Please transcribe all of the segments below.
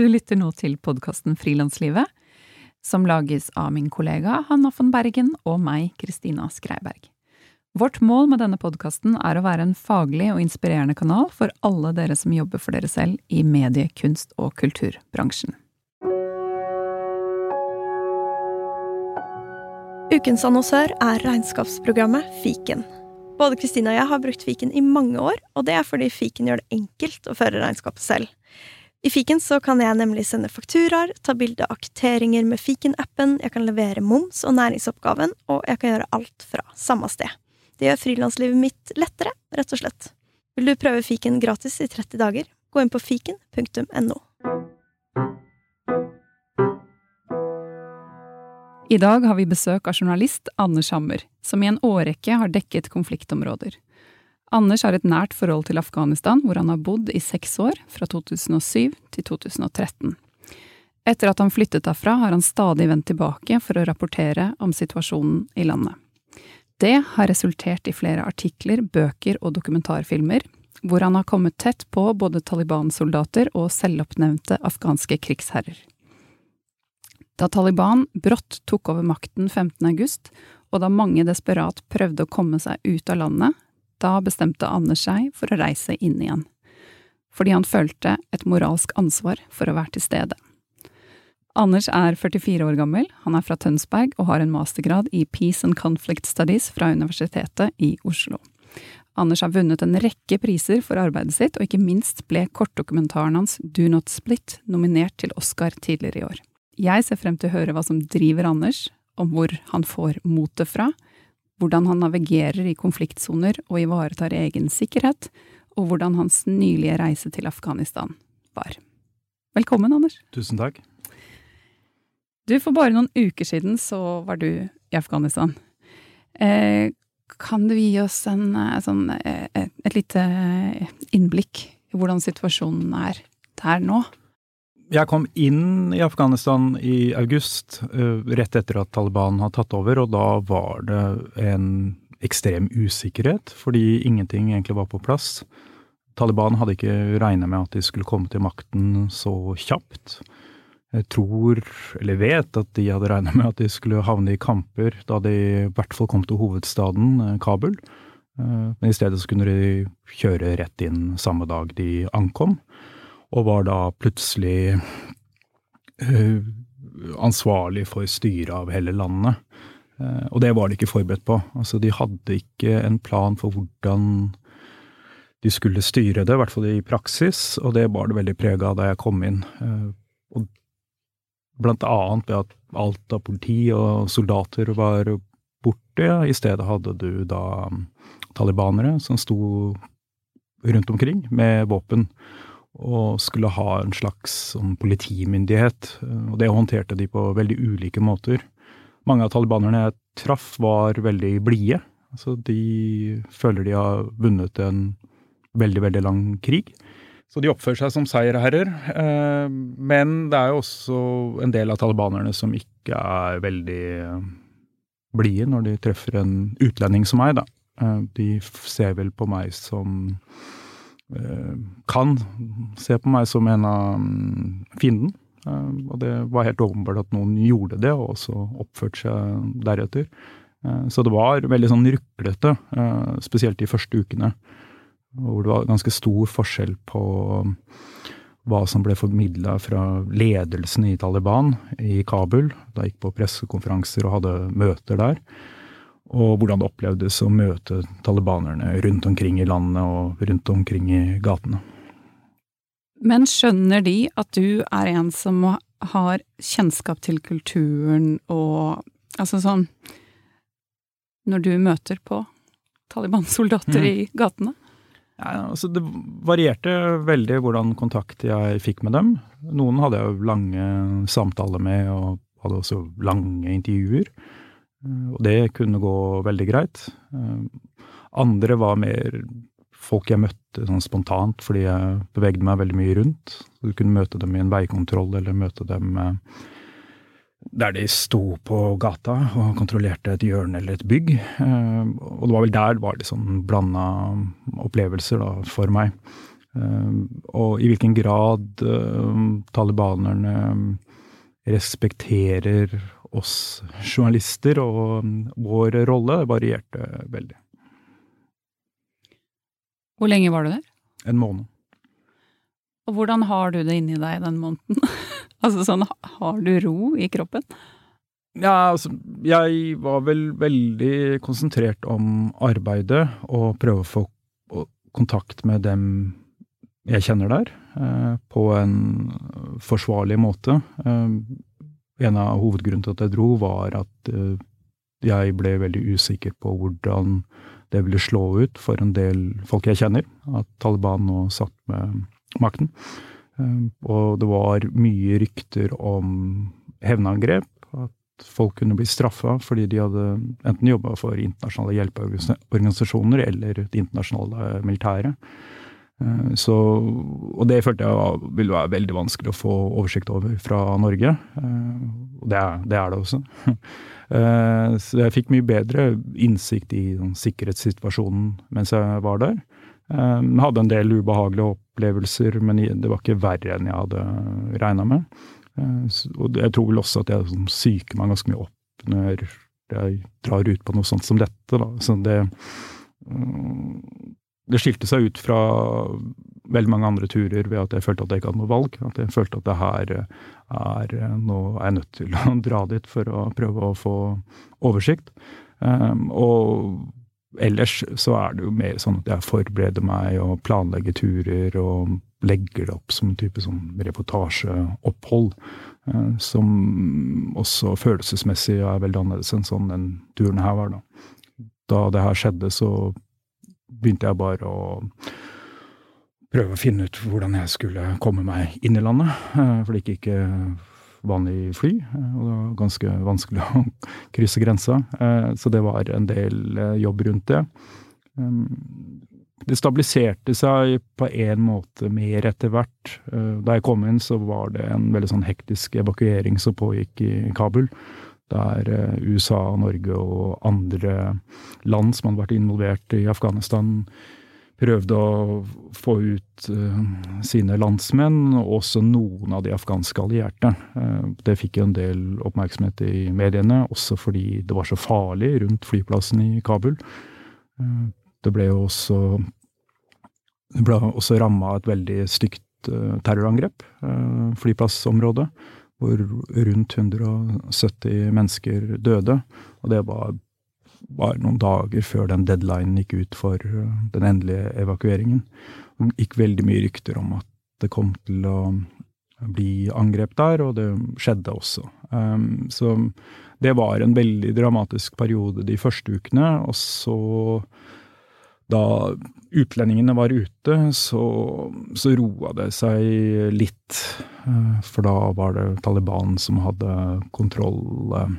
du lytter nå til podkasten Frilanslivet, som lages av min kollega Hanna von Bergen og meg, Kristina Skreiberg. Vårt mål med denne podkasten er å være en faglig og inspirerende kanal for alle dere som jobber for dere selv i medie-, kunst- og kulturbransjen. Ukens annonsør er regnskapsprogrammet Fiken. Både Kristina og jeg har brukt Fiken i mange år, og det er fordi Fiken gjør det enkelt å føre regnskapet selv. I Fiken så kan jeg nemlig sende fakturaer, ta bilde av kvitteringer med Fiken-appen, jeg kan levere moms og næringsoppgaven, og jeg kan gjøre alt fra samme sted. Det gjør frilanslivet mitt lettere, rett og slett. Vil du prøve Fiken gratis i 30 dager? Gå inn på fiken.no. I dag har vi besøk av journalist Anders Hammer, som i en årrekke har dekket konfliktområder. Anders har et nært forhold til Afghanistan, hvor han har bodd i seks år, fra 2007 til 2013. Etter at han flyttet derfra, har han stadig vendt tilbake for å rapportere om situasjonen i landet. Det har resultert i flere artikler, bøker og dokumentarfilmer, hvor han har kommet tett på både Taliban-soldater og selvoppnevnte afghanske krigsherrer. Da Taliban brått tok over makten 15. august, og da mange desperat prøvde å komme seg ut av landet, da bestemte Anders seg for å reise inn igjen, fordi han følte et moralsk ansvar for å være til stede. Anders er 44 år gammel, han er fra Tønsberg og har en mastergrad i Peace and Conflict Studies fra Universitetet i Oslo. Anders har vunnet en rekke priser for arbeidet sitt, og ikke minst ble kortdokumentaren hans Do Not Split nominert til Oscar tidligere i år. Jeg ser frem til å høre hva som driver Anders, om hvor han får motet fra, hvordan han navigerer i konfliktsoner og ivaretar egen sikkerhet, og hvordan hans nylige reise til Afghanistan var. Velkommen, Anders. Tusen takk. Du, for bare noen uker siden så var du i Afghanistan. Eh, kan du gi oss en, sånn, et, et lite innblikk i hvordan situasjonen er der nå? Jeg kom inn i Afghanistan i august, rett etter at Taliban har tatt over, og da var det en ekstrem usikkerhet, fordi ingenting egentlig var på plass. Taliban hadde ikke regna med at de skulle komme til makten så kjapt. Jeg tror, eller vet, at de hadde regna med at de skulle havne i kamper da de i hvert fall kom til hovedstaden, Kabul. Men i stedet så kunne de kjøre rett inn samme dag de ankom og var da plutselig uh, ansvarlig for styret av hele landet. Uh, og det var de ikke forberedt på. Altså, de hadde ikke en plan for hvordan de skulle styre det, i hvert fall i praksis, og det var det veldig preg av da jeg kom inn. Uh, og blant annet ved at alt av politi og soldater var borte. I stedet hadde du da um, talibanere som sto rundt omkring med våpen og skulle ha en slags sånn, politimyndighet. Og det håndterte de på veldig ulike måter. Mange av talibanerne jeg traff, var veldig blide. Altså, de føler de har vunnet en veldig, veldig lang krig. Så de oppfører seg som seierherrer. Eh, men det er jo også en del av talibanerne som ikke er veldig blide når de treffer en utlending som meg, da. Eh, de ser vel på meg som kan se på meg som en av mm, fienden. Eh, og det var helt åpenbart at noen gjorde det, og også oppførte seg deretter. Eh, så det var veldig sånn ruklete, eh, spesielt de første ukene. Hvor det var ganske stor forskjell på mm, hva som ble formidla fra ledelsen i Taliban i Kabul. Da jeg gikk på pressekonferanser og hadde møter der og hvordan det opplevdes å møte talibanerne rundt omkring i landet og rundt omkring i gatene. Men skjønner de at du er en som har kjennskap til kulturen og Altså sånn Når du møter på Taliban-soldater mm. i gatene? Ja, altså det varierte veldig hvordan kontakt jeg fikk med dem. Noen hadde jeg jo lange samtaler med, og hadde også lange intervjuer. Og det kunne gå veldig greit. Andre var mer folk jeg møtte sånn spontant fordi jeg bevegde meg veldig mye rundt. Så du kunne møte dem i en veikontroll, eller møte dem der de sto på gata og kontrollerte et hjørne eller et bygg. Eh, og det var vel der var det sånn blanda opplevelser da, for meg. Eh, og i hvilken grad talibanerne respekterer oss journalister og vår rolle, varierte veldig. Hvor lenge var du der? En måned. Og hvordan har du det inni deg den måneden? altså sånn, har du ro i kroppen? Ja, altså, jeg var vel veldig konsentrert om arbeidet og prøve å få kontakt med dem jeg kjenner der, eh, på en forsvarlig måte. Eh, en av hovedgrunnene til at jeg dro, var at eh, jeg ble veldig usikker på hvordan det ville slå ut for en del folk jeg kjenner, at Taliban nå satt med makten. Ehm, og det var mye rykter om hevnangrep, at folk kunne bli straffa fordi de hadde enten jobba for internasjonale hjelpeorganisasjoner eller det internasjonale militæret. Ehm, så, og det følte jeg ville være veldig vanskelig å få oversikt over fra Norge. Ehm, og det er det, er det også. Så jeg fikk mye bedre innsikt i sikkerhetssituasjonen mens jeg var der. Jeg hadde en del ubehagelige opplevelser, men det var ikke verre enn jeg hadde regna med. Eh, og jeg tror vel også at jeg psyker meg ganske mye opp når jeg drar ut på noe sånt som dette. Da. Så det, mm, det skilte seg ut fra veldig mange andre turer ved at jeg følte at jeg ikke hadde noe valg. At jeg følte at det her er Nå er jeg nødt til å dra dit for å prøve å få oversikt. Um, og ellers så er det jo mer sånn at jeg forbereder meg og planlegger turer og legger det opp som en type sånn reportasjeopphold. Uh, som også følelsesmessig er veldig annerledes enn sånn den turen her var, da. Da det her skjedde, så begynte jeg bare å prøve å finne ut hvordan jeg skulle komme meg inn i landet. Eh, for det gikk ikke vanlig fly, eh, og det var ganske vanskelig å krysse grensa. Eh, så det var en del jobb rundt det. Det stabiliserte seg på en måte mer etter hvert. Da jeg kom inn, så var det en veldig sånn hektisk evakuering som pågikk i Kabul. Der USA, Norge og andre land som hadde vært involvert i Afghanistan, prøvde å få ut uh, sine landsmenn, og også noen av de afghanske allierte. Uh, det fikk jo en del oppmerksomhet i mediene, også fordi det var så farlig rundt flyplassen i Kabul. Det ble jo også det også ramma et veldig stygt terrorangrep, flyplassområdet, hvor rundt 170 mennesker døde. Og det var bare noen dager før den deadlinen gikk ut for uh, den endelige evakueringen. Det gikk veldig mye rykter om at det kom til å bli angrep der, og det skjedde også. Um, så det var en veldig dramatisk periode de første ukene. Og så, da utlendingene var ute, så, så roa det seg litt. Uh, for da var det Taliban som hadde kontroll. Uh,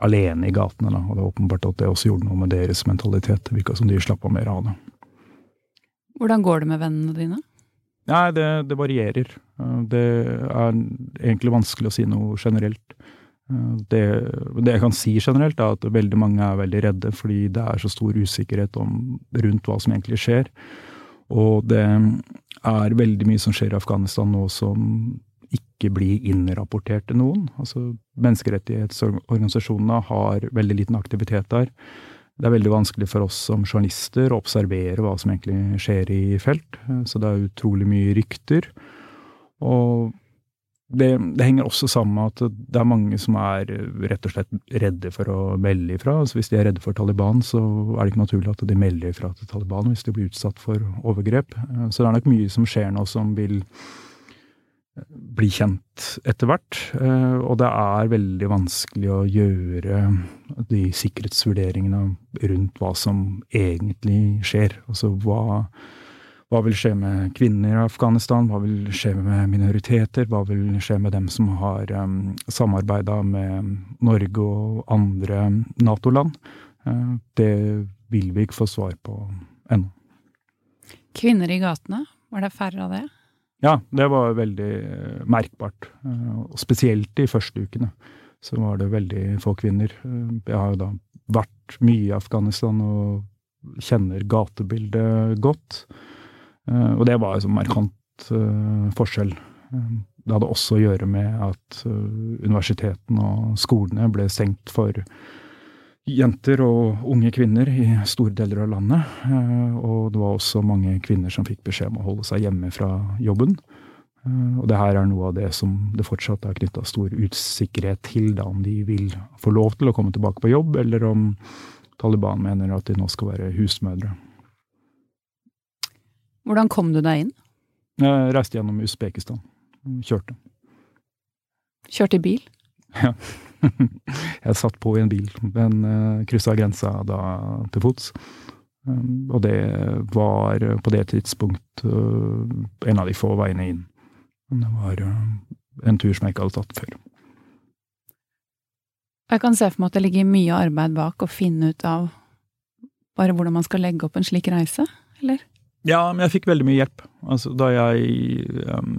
alene i gatene. Da. Og det er åpenbart at det også gjorde noe med deres mentalitet. Det virka som de slappa mer av det. Hvordan går det med vennene dine? Nei, det, det, varierer. Det er egentlig vanskelig å si noe generelt. Det, det, jeg kan si generelt, er at veldig mange er veldig redde fordi det er så stor usikkerhet om, rundt hva som egentlig skjer. Og det er veldig mye som skjer i Afghanistan nå som ikke blir innrapportert til noen. Altså, menneskerettighetsorganisasjonene har veldig liten aktivitet der. Det er veldig vanskelig for oss som journalister å observere hva som egentlig skjer i felt. Så det er utrolig mye rykter. Og det, det, henger også sammen med at det er mange som er rett og slett redde for å melde ifra. Altså hvis de er redde for Taliban, så er det ikke naturlig at de melder ifra til Taliban hvis de blir utsatt for overgrep. Så det er nok mye som skjer nå som vil bli kjent etter hvert. Eh, og det er veldig vanskelig å gjøre de sikkerhetsvurderingene rundt hva som egentlig skjer. Altså hva hva vil skje med kvinner i Afghanistan? Hva vil skje med minoriteter? Hva vil skje med dem som har um, samarbeida med Norge og andre Nato-land? Uh, det vil vi ikke få svar på ennå. Kvinner i gatene, var det færre av det? Ja, det var veldig uh, merkbart. Uh, og spesielt de første ukene så var det veldig få kvinner. Jeg har jo da vært mye i Afghanistan og kjenner gatebildet godt. Eh, og det var en markant uh, forskjell. Eh, det hadde også å gjøre med at universitetene og skolene ble stengt for jenter og unge kvinner i store deler av landet. Og det var også mange kvinner som fikk beskjed om å holde seg hjemme fra jobben. Og det her er noe av det som det fortsatt er knytta stor usikkerhet til, da om de vil få lov til å komme tilbake på jobb, eller om Taliban mener at de nå skal være husmødre. Hvordan kom du deg inn? Jeg reiste gjennom Usbekistan. Kjørte. Kjørte i bil? Ja. Jeg satt på i en bil, men uh, kryssa grensa da til fots. Um, og det var på det tidspunkt uh, en av de få veiene inn. Det var uh, en tur som jeg ikke hadde tatt før. Jeg kan se for meg at det ligger mye arbeid bak å finne ut av bare hvordan man skal legge opp en slik reise, eller? Ja, men jeg fikk veldig mye hjelp. Altså, da jeg um,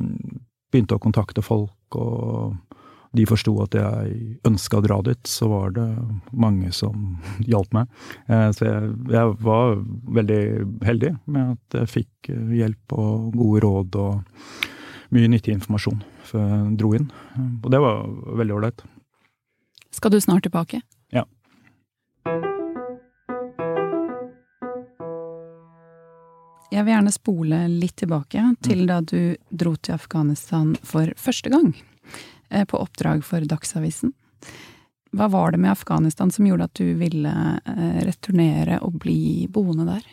begynte å kontakte folk, og de forsto at jeg ønska å dra dit, så var det mange som hjalp meg. Eh, så jeg, jeg, var veldig heldig med at jeg fikk eh, hjelp og gode råd og mye nyttig informasjon før jeg dro inn. Og det var veldig ålreit. Skal du snart tilbake? Jeg vil gjerne spole litt tilbake til da du dro til Afghanistan for første gang, eh, på oppdrag for Dagsavisen. Hva var det med Afghanistan som gjorde at du ville eh, returnere og bli boende der?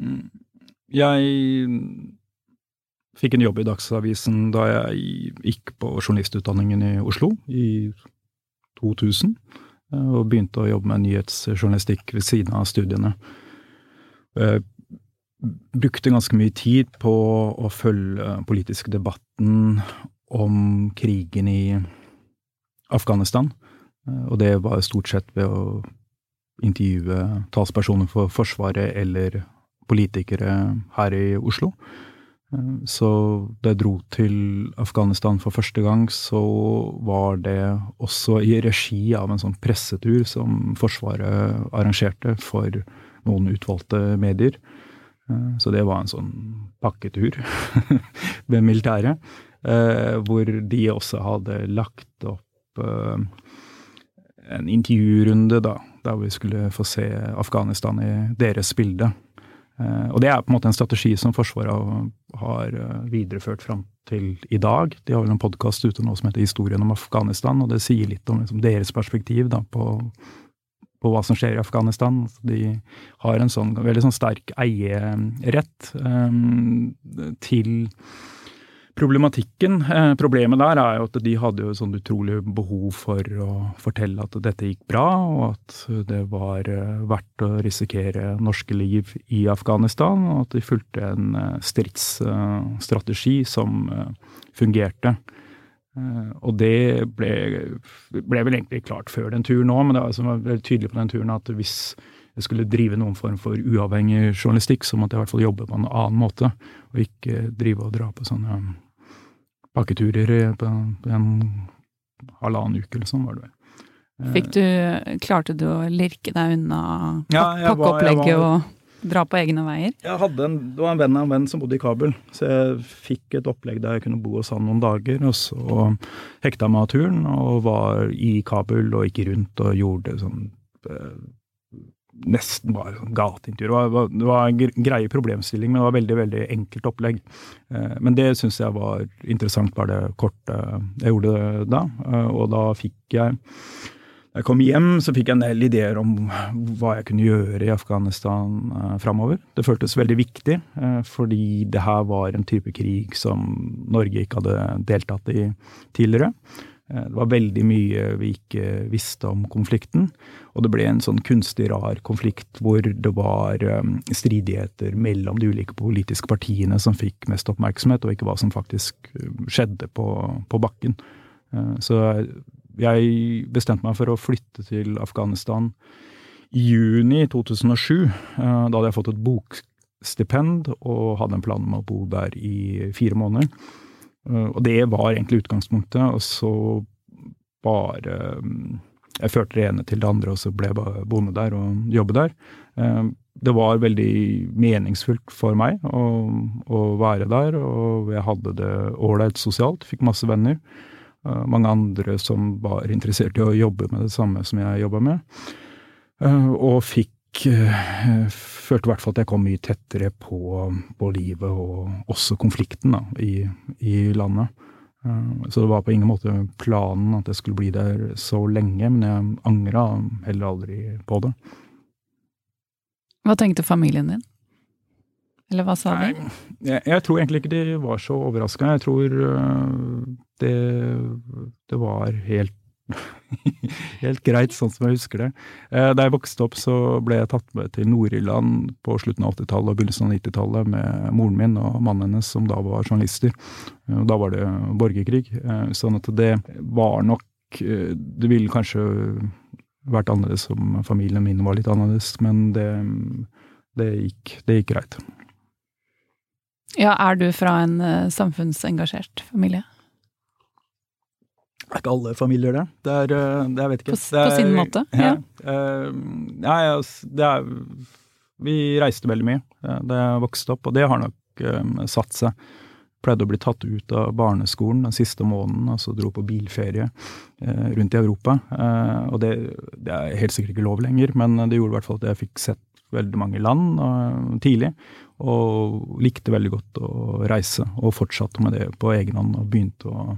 Mm. Jeg fikk en jobb i Dagsavisen da jeg gikk på journalistutdanningen i Oslo i 2000, eh, og begynte å jobbe med nyhetsjournalistikk ved siden av studiene brukte ganske mye tid på å følge politiske debatten om krigen i Afghanistan. Og det var stort sett ved å intervjue talspersoner for Forsvaret eller politikere her i Oslo. Så da jeg dro til Afghanistan for første gang, så var det også i regi av en sånn pressetur som Forsvaret arrangerte for noen utvalgte medier. Eh, så det var en sånn pakketur med militæret. Eh, hvor de også hadde lagt opp eh, en intervjurunde, da, der vi skulle få se Afghanistan i deres bilde. Og det er på en måte en strategi som Forsvaret har videreført fram til i dag. De har vel en podkast ute nå som heter Historien om Afghanistan, og det sier litt om liksom deres perspektiv da, på på hva som skjer i Afghanistan. De har en sånn veldig sånn sterk eierrett um, til problematikken. Eh, problemet der er jo at de hadde jo sånn utrolig behov for å fortelle at dette gikk bra, og at det var eh, verdt å risikere norske liv i Afghanistan, og at de fulgte en eh, stridsstrategi som fungerte. Eh, og det ble, ble, vel egentlig klart før den turen òg, men det var, altså, var veldig tydelig på den turen at hvis jeg skulle drive noen form for uavhengig journalistikk, så måtte jeg i hvert fall jobbe på en annen måte, og ikke drive og dra på sånne pakketurer på, på en halvannen uke eller sånn, var det vel. Fikk du, klarte du å lirke deg unna ja, pakkeopplegget og dra på egne veier? En, Det var en venn av en venn som bodde i Kabul, så jeg fikk et opplegg der jeg kunne bo hos han noen dager. Og så hekta meg av turen og var i Kabul og gikk rundt og gjorde sånn eh, Nesten bare sånn gateintervju. Det var, det var en greie problemstilling, men det var veldig veldig enkelt opplegg. Eh, men det syns jeg var interessant, bare det korte jeg gjorde det da. Eh, og da fikk jeg jeg kom hjem, så fikk jeg en del ideer om hva jeg kunne gjøre i Afghanistan eh, framover. Det føltes veldig viktig, eh, fordi det her var en type krig som Norge ikke hadde deltatt i tidligere. Eh, det var veldig mye vi ikke visste om konflikten. Og det ble en sånn kunstig rar konflikt hvor det var eh, stridigheter mellom de ulike politiske partiene som fikk mest oppmerksomhet, og ikke hva som faktisk skjedde på, på bakken. Uh, så jeg bestemte meg for å flytte til Afghanistan i juni 2007. Uh, da hadde jeg fått et bokstipend og hadde en plan om å bo der i fire måneder. Eh, og det var egentlig utgangspunktet, og så bare mm, Jeg førte det ene til det andre, og så ble jeg boende der og jobbe der. Eh, det var veldig meningsfullt for meg å, å være der, og jeg hadde det ålreit sosialt, fikk masse venner. Eh, mange andre som var interessert i å jobbe med det samme som jeg jobba med. Og fikk følte i hvert fall at jeg kom mye tettere på, på livet og også konflikten da, i, i, landet. Eh, så det var på ingen måte planen at jeg skulle bli der så lenge, men jeg angra heller aldri på det. Hva tenkte familien din? Eller hva sa de? Jeg, jeg, tror egentlig ikke de var så overraska. Jeg tror eh, det, det var helt Helt greit, sånn som jeg husker det. Eh, da jeg vokste opp, så ble jeg tatt med til Nord-Irland på slutten av 80-tallet og begynnelsen av 90-tallet med moren min og mannen hennes, som da var journalister. Eh, da var det borgerkrig. Eh, sånn at det var nok Det ville kanskje vært annerledes om familien min var litt annerledes, men det, det, gikk, det gikk greit. Ja, er du fra en samfunnsengasjert familie? Er ikke alle familier det. Det er, eh, det jeg vet ikke. På, er, på sin måte? Ja. Uh, ja, det er Vi reiste veldig mye da jeg vokste opp, og det har nok um, satt seg. Pleide å bli tatt ut av barneskolen den siste måneden, altså dro på bilferie uh, rundt i Europa. Uh, og det, det, er helt sikkert ikke lov lenger, men det gjorde i hvert fall at jeg fikk sett veldig mange land tidlig. Og likte veldig godt å reise, og fortsatte med det på egen hånd og begynte å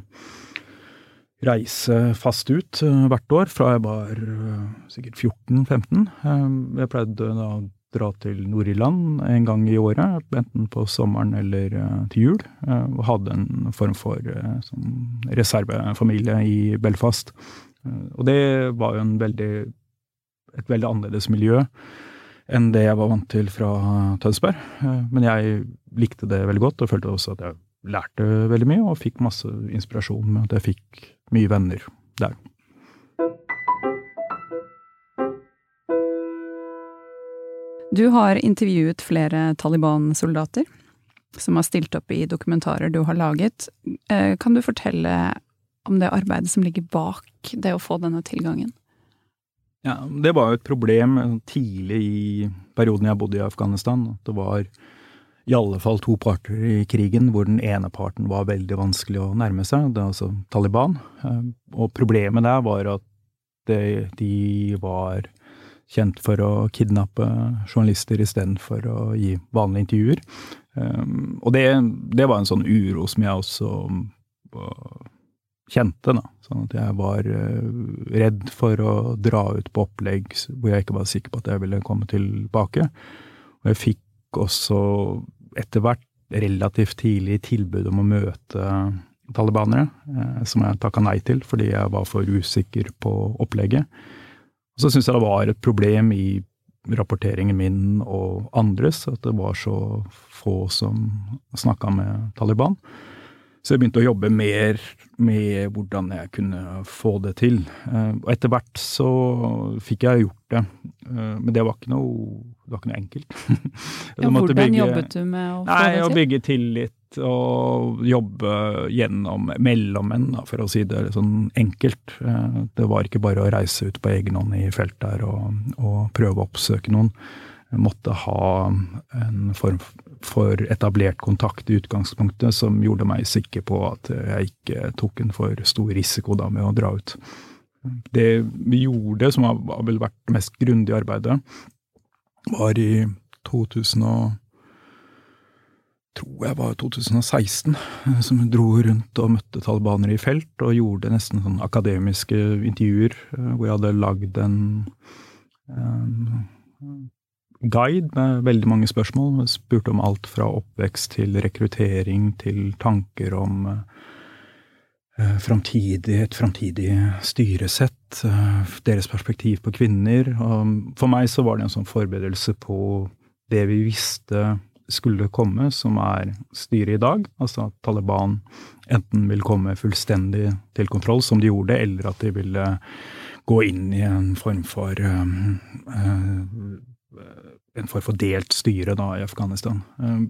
reise fast ut uh, hvert år fra jeg var uh, sikkert 14-15. Um, jeg pleide da å dra til Nord-Irland en gang i året, enten på sommeren eller til jul. og hadde en form for sånn reservefamilie i Belfast. og det var jo veldig, et veldig annerledes miljø enn det jeg var vant til fra Tønsberg. men jeg likte det veldig godt, og følte også at jeg lærte veldig mye, og fikk masse inspirasjon med at jeg fikk mye venner der. Du har intervjuet flere Taliban-soldater som har stilt opp i dokumentarer du har laget. Eh, kan du fortelle om det arbeidet som ligger bak det å få denne tilgangen? Ja, Det var jo et problem tidlig i perioden jeg bodde i Afghanistan. At det var i alle fall to parter i krigen, hvor den ene parten var veldig vanskelig å nærme seg, det er altså Taliban. Eh, og problemet der var at de var kjent for å kidnappe journalister istedenfor å gi vanlige intervjuer. Um, og det, det, var en sånn uro som jeg også uh, kjente, da. Sånn at jeg var redd for å dra ut på opplegg hvor jeg ikke var sikker på at jeg ville komme tilbake. Og jeg fikk også etter hvert relativt tidlig tilbud om å møte talibanere, eh, som jeg takka nei til fordi jeg var for usikker på opplegget. Og så syns jeg det var et problem i rapporteringen min og andres at det var så få som snakka med Taliban. Så jeg begynte å jobbe mer med hvordan jeg kunne få det til. Eh, og etter hvert så fikk jeg gjort det, eh, men det var ikke noe, var ikke noe enkelt. ja, hvordan bygge, jobbet du med å få nei, det til? Å bygge tillit og jobbe gjennom mellommenn, for å si det sånn enkelt. Eh, det var ikke bare å reise ut på egen hånd i felt der og, og prøve å oppsøke noen. Måtte ha en form for etablert kontakt i utgangspunktet som gjorde meg sikker på at jeg ikke tok en for stor risiko da med å dra ut. Det vi gjorde, som har vel vært det mest grundige arbeidet, var i 2000 og tror jeg var 2016, som dro rundt og møtte talibanere i felt og gjorde nesten sånn akademiske intervjuer, hvor jeg hadde lagd en, en guide med veldig mange spørsmål. Jeg spurte om alt fra oppvekst til rekruttering til tanker om eh, framtidig, et framtidig styresett, eh, deres perspektiv på kvinner. Og for meg så var det en sånn forberedelse på det vi visste skulle komme, som er styret i dag. Altså at Taliban enten vil komme fullstendig til kontroll, som de gjorde, eller at de ville gå inn i en form for um, uh, en form for delt styre da, i Afghanistan. Uh,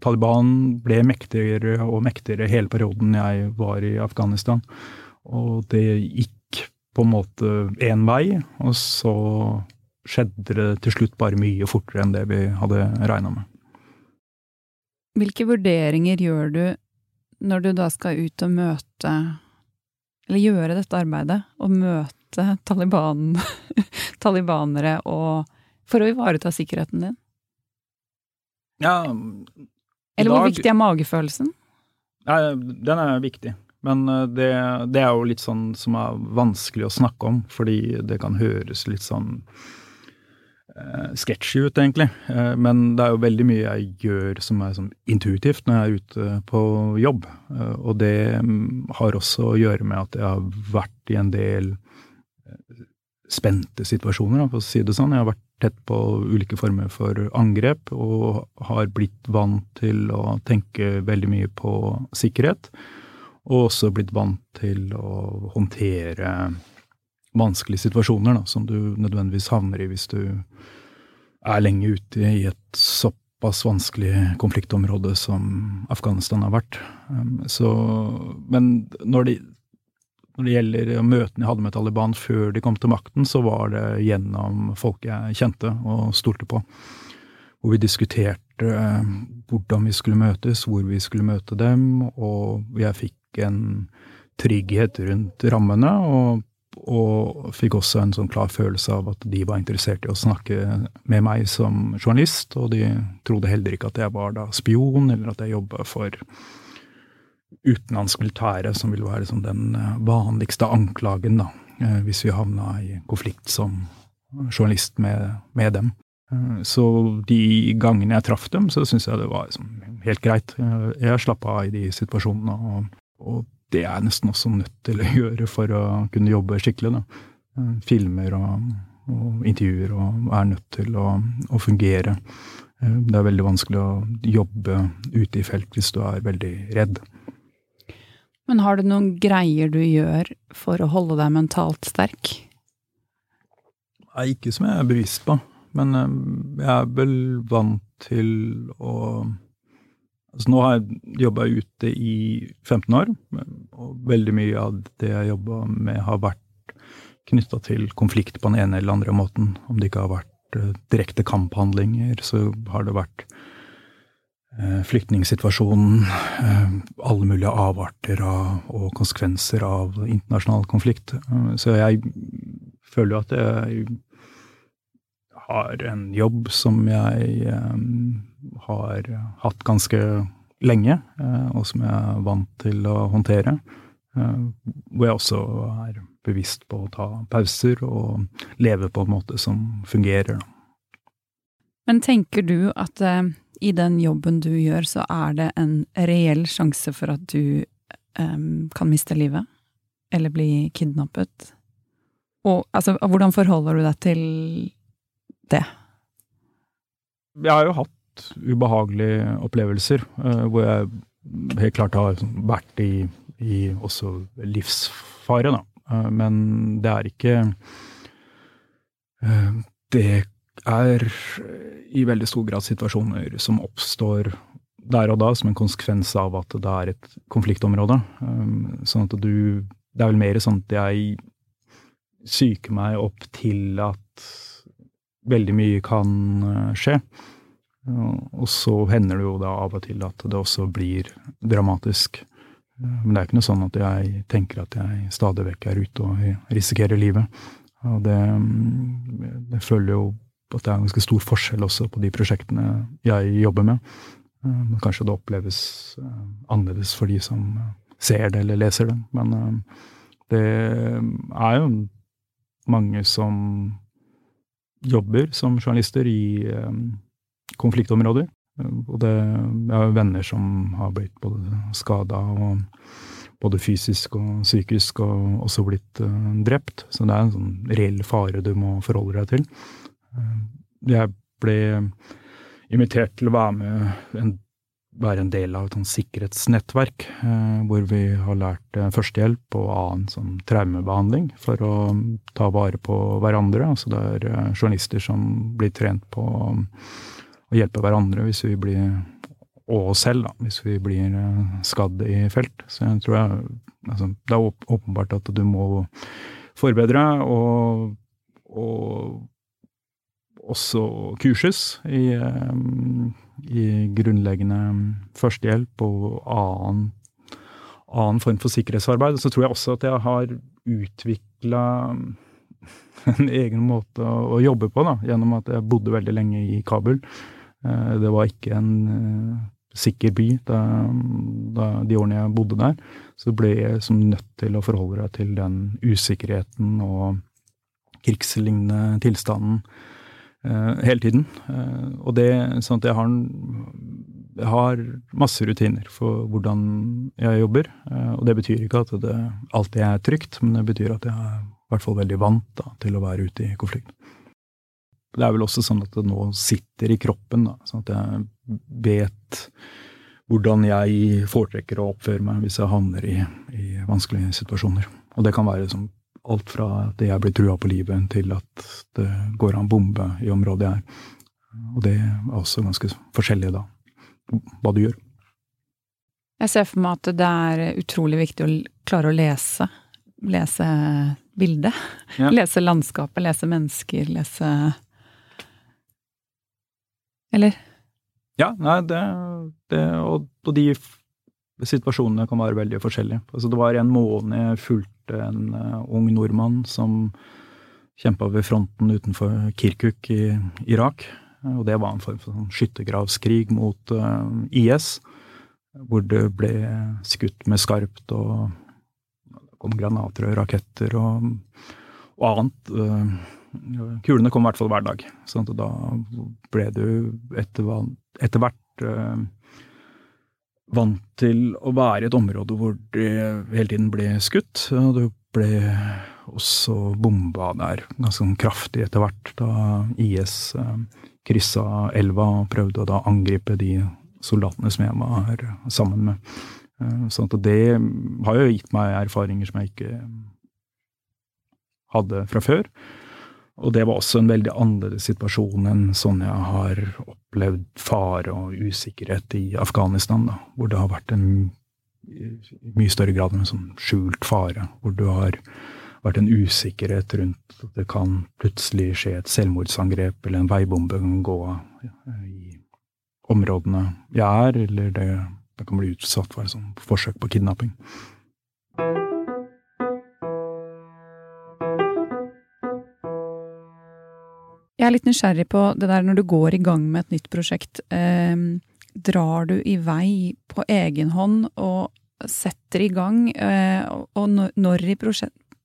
Taliban ble mektigere og mektigere hele perioden jeg var i Afghanistan. Og det gikk på en måte én vei, og så skjedde det til slutt bare mye fortere enn det vi hadde regna med. Hvilke vurderinger gjør du når du da skal ut og møte Eller gjøre dette arbeidet, og møte Taliban, talibanere og For å ivareta sikkerheten din? Ja Eller hvor viktig er magefølelsen? Ja, den er viktig. Men eh, det, det, er jo litt sånn som er vanskelig å snakke om, fordi det kan høres litt sånn eh, sketchy ut, egentlig. Eh, men det er jo veldig mye jeg gjør som er sånn intuitivt når jeg er ute på jobb. Eh, og det um, har også å gjøre med at jeg har vært i en del spente situasjoner, for å si det sånn. Jeg har vært tett på ulike former for angrep, og har blitt vant til å tenke veldig mye på sikkerhet. Og også blitt vant til å håndtere vanskelige situasjoner da, som du nødvendigvis havner i hvis du er lenge ute i et såpass vanskelig konfliktområde som Afghanistan har vært. Um, så, men når det, når det gjelder møtene jeg hadde med Taliban før de kom til makten, så var det gjennom folk jeg kjente og stolte på. Hvor vi diskuterte um, hvordan vi skulle møtes, hvor vi skulle møte dem, og jeg fikk en trygghet rundt rammene, og og fikk også en sånn klar følelse av at de var interessert i å snakke med meg som journalist, og de trodde heller ikke at jeg var da spion, eller at jeg jobba for utenlandsk militære, som vil være liksom den eh, vanligste anklagen, da, eh, hvis vi havna i konflikt som journalist med, med dem. Eh, så de gangene jeg traff dem, så syntes jeg det var liksom helt greit. Jeg slappa av i de situasjonene. og, og det er jeg nesten også nødt til å gjøre for å kunne jobbe skikkelig. Da. Filmer og, og intervjuer og er nødt til å, å, fungere. Det er veldig vanskelig å jobbe ute i felt hvis du er veldig redd. Men har du noen greier du gjør for å holde deg mentalt sterk? Nei, ikke som jeg er bevisst på. Men eh, jeg er vel vant til å Altså, nå har jeg jobba ute i 15 år, og veldig mye av det jeg jobba med, har vært knytta til konflikt på den ene eller andre måten. Om det ikke har vært uh, direkte kamphandlinger, så har det vært flyktningsituasjonen, uh, alle mulige avarter av, og konsekvenser av internasjonal konflikt. så jeg føler jo at jeg har en jobb som jeg har hatt ganske lenge, og som jeg er vant til å håndtere. Hvor jeg også er bevisst på å ta pauser og leve på en måte som fungerer. Men tenker du at i den jobben du gjør, så er det en reell sjanse for at du um, kan miste livet? Eller bli kidnappet? Og altså, hvordan forholder du deg til det? Jeg har jo hatt ubehagelige opplevelser uh, hvor jeg helt klart har vært i, i også livsfare, da. Uh, men det er ikke uh, Det er i veldig stor grad situasjoner som oppstår der og da som en konsekvens av at det er et konfliktområde. Sånn at du Det er vel mer sånn at jeg psyker meg opp til at veldig mye kan eh, skje. Og så hender det jo da av og til at det også blir dramatisk. Men det er ikke noe sånn at jeg tenker at jeg stadig vekk er ute og risikerer livet. Og det, det føler jo at det er en ganske stor forskjell også på de prosjektene jeg jobber med. Men kanskje det oppleves eh, annerledes for de som ser det eller leser det. Men eh, det er jo mange som jobber som journalister i eh, konfliktområder. Og det, jeg har venner som har blitt både skada og, både fysisk og psykisk, og også blitt drept. Så det er en sånn reell fare du må forholde deg til. Jeg ble invitert til å være med en være en del av et sånn sikkerhetsnettverk, eh, hvor vi har lært eh, førstehjelp og annen sånn traumebehandling for å ta vare på hverandre. Altså det er eh, journalister som blir trent på å hjelpe hverandre hvis vi blir og oss selv, da, hvis vi blir skadd i felt. Så jeg tror jeg altså, Det er åpenbart at du må forbedre og, og også kurses i i grunnleggende førstehjelp og annen, annen form for sikkerhetsarbeid. Så tror jeg også at jeg har utvikla en egen måte å, jobbe på, da, gjennom at jeg bodde veldig lenge i Kabul. Eh, det var ikke en uh, sikker by da, da, de årene jeg bodde der. Så ble jeg som nødt til å forholde deg til den usikkerheten og krigslignende tilstanden Eh, hele tiden. Eh, og det sånn at jeg har, jeg har masse rutiner for hvordan jeg jobber. Eh, og det betyr ikke at det alltid er trygt, men det betyr at jeg er i hvert fall veldig vant da, til å være ute i konflikt. Det er vel også sånn at det nå sitter i kroppen, da, sånn at jeg vet hvordan jeg foretrekker å oppføre meg hvis jeg havner i, i vanskelige situasjoner. Og det kan være som alt fra det jeg blir trua på livet, til at det går an bombe i området jeg er. Og det er også ganske forskjellig, da, hva du gjør. Jeg ser for meg at det er utrolig viktig å klare å lese. Lese bildet. Ja. Lese landskapet, lese mennesker, lese Eller? Ja, nei, det, det og, og de situasjonene kan være veldig forskjellige. Altså, det var en måned jeg fulgte en uh, ung nordmann som kjempa ved fronten utenfor Kirkuk i Irak. Og det var en form for sånn skyttergravskrig mot uh, IS, hvor det ble skutt med skarpt, og det kom granater og raketter og, og annet. Uh, kulene kom i hvert fall hver dag. Så da ble du etter, etter hvert vant til å være i et område hvor de hele tiden ble skutt. Og det ble også bomba der ganske sånn kraftig etter hvert, da IS eh, kryssa elva og prøvde å da angripe de soldatene som jeg var sammen med. Sånn at det har jo gitt meg erfaringer som jeg ikke hadde fra før. Og det var også en veldig annerledes situasjon enn sånn jeg har opplevd fare og usikkerhet i Afghanistan, da, hvor det har vært en mye større grad en sånn skjult fare, hvor du har vært en usikkerhet rundt at det kan plutselig skje et selvmordsangrep eller en veibombe kan gå i områdene jeg er, eller det, det kan bli utsatt for et sånt forsøk på kidnapping. Er litt nysgjerrig på det der når du går i gang med et nytt prosjekt. Eh, drar du i vei på egen hånd og setter i gang, eh, og når i,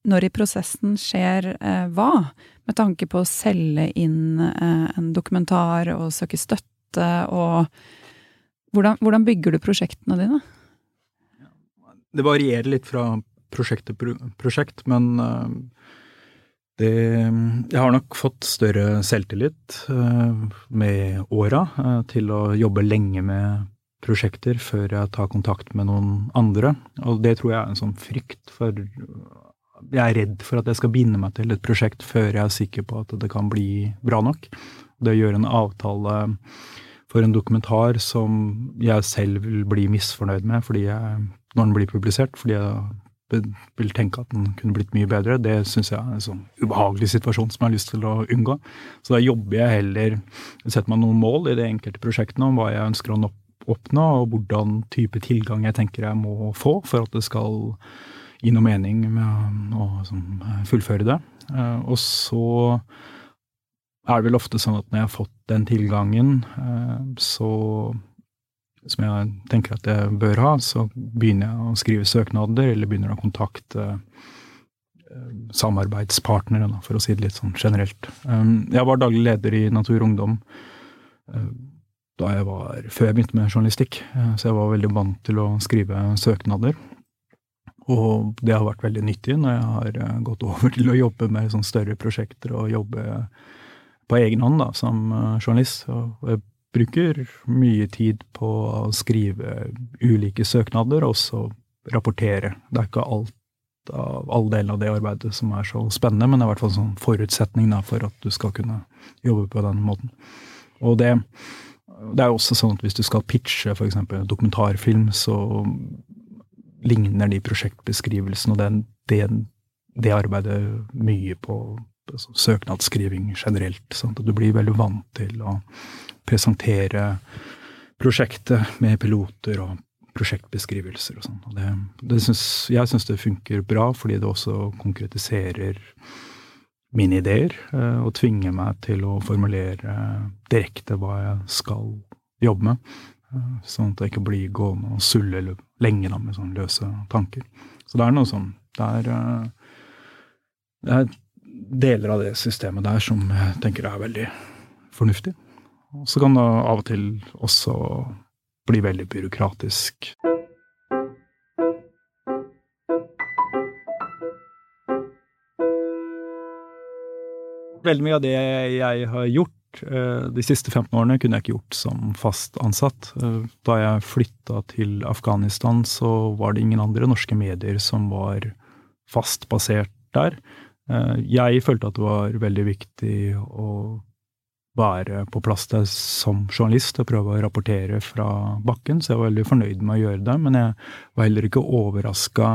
når i, prosessen skjer eh, hva? Med tanke på å selge inn eh, en dokumentar og søke støtte og hvordan, hvordan bygger du prosjektene dine? Det varierer litt fra prosjekt til prosjekt, men uh, det, jeg har nok fått større selvtillit uh, med åra uh, til å jobbe lenge med prosjekter før jeg tar kontakt med noen andre. Og det tror jeg er en sånn frykt, for jeg er redd for at jeg skal binde meg til et prosjekt før jeg er sikker på at det kan bli bra nok. Det å gjøre en avtale for en dokumentar som jeg selv vil bli misfornøyd med jeg, når den blir publisert, fordi jeg vil tenke at den kunne blitt mye bedre. Det syns jeg er en sånn ubehagelig situasjon som jeg har lyst til å unngå. Så da jobber jeg heller Setter meg noen mål i de enkelte prosjektene om hva jeg ønsker å oppnå, og hvordan type tilgang jeg tenker jeg må få for at det skal gi noe mening med å sånn, fullføre det. Eh, og så er det vel ofte sånn at når jeg har fått den tilgangen, eh, så som jeg tenker at jeg bør ha, så begynner jeg å skrive søknader, eller begynner å kontakte eh, samarbeidspartnere, for å si det litt sånn generelt. Um, jeg var daglig leder i Natur og Ungdom eh, da jeg var, før jeg begynte med journalistikk, eh, så jeg var veldig vant til å skrive søknader. Og det har vært veldig nyttig når jeg har gått over til å jobbe med sånn større prosjekter og jobbe på egen hånd da, som journalist. Og jeg bruker mye tid på å skrive ulike søknader, og så rapportere. Det er ikke alt av alle delene av det arbeidet som er så spennende, men det er i hvert fall en sånn forutsetning da, for at du skal kunne jobbe på den måten. Og det, det er også sånn at hvis du skal pitche f.eks. dokumentarfilm, så ligner de prosjektbeskrivelsene og den, det, det arbeidet mye på altså, søknadsskriving generelt. Sant? du blir veldig vant til å presentere prosjektet med piloter og prosjektbeskrivelser og sånn. Jeg syns det funker bra, fordi det også konkretiserer mine ideer, eh, og tvinger meg til å formulere direkte hva jeg skal jobbe med. Eh, sånn at jeg ikke blir gående og sulle lenge da, med sånne løse tanker. Så det er noe sånn Det er, eh, det er deler av det systemet der som jeg tenker er veldig fornuftig. Og så kan det av og til også bli veldig byråkratisk. Veldig mye av det jeg har gjort eh, de siste 15 årene, kunne jeg ikke gjort som fast ansatt. Eh, da jeg flytta til Afghanistan, så var det ingen andre norske medier som var fast basert der. Eh, jeg følte at det var veldig viktig å være på plass der som journalist og prøve å rapportere fra bakken, så jeg var veldig fornøyd med å gjøre det. Men jeg var heller ikke overraska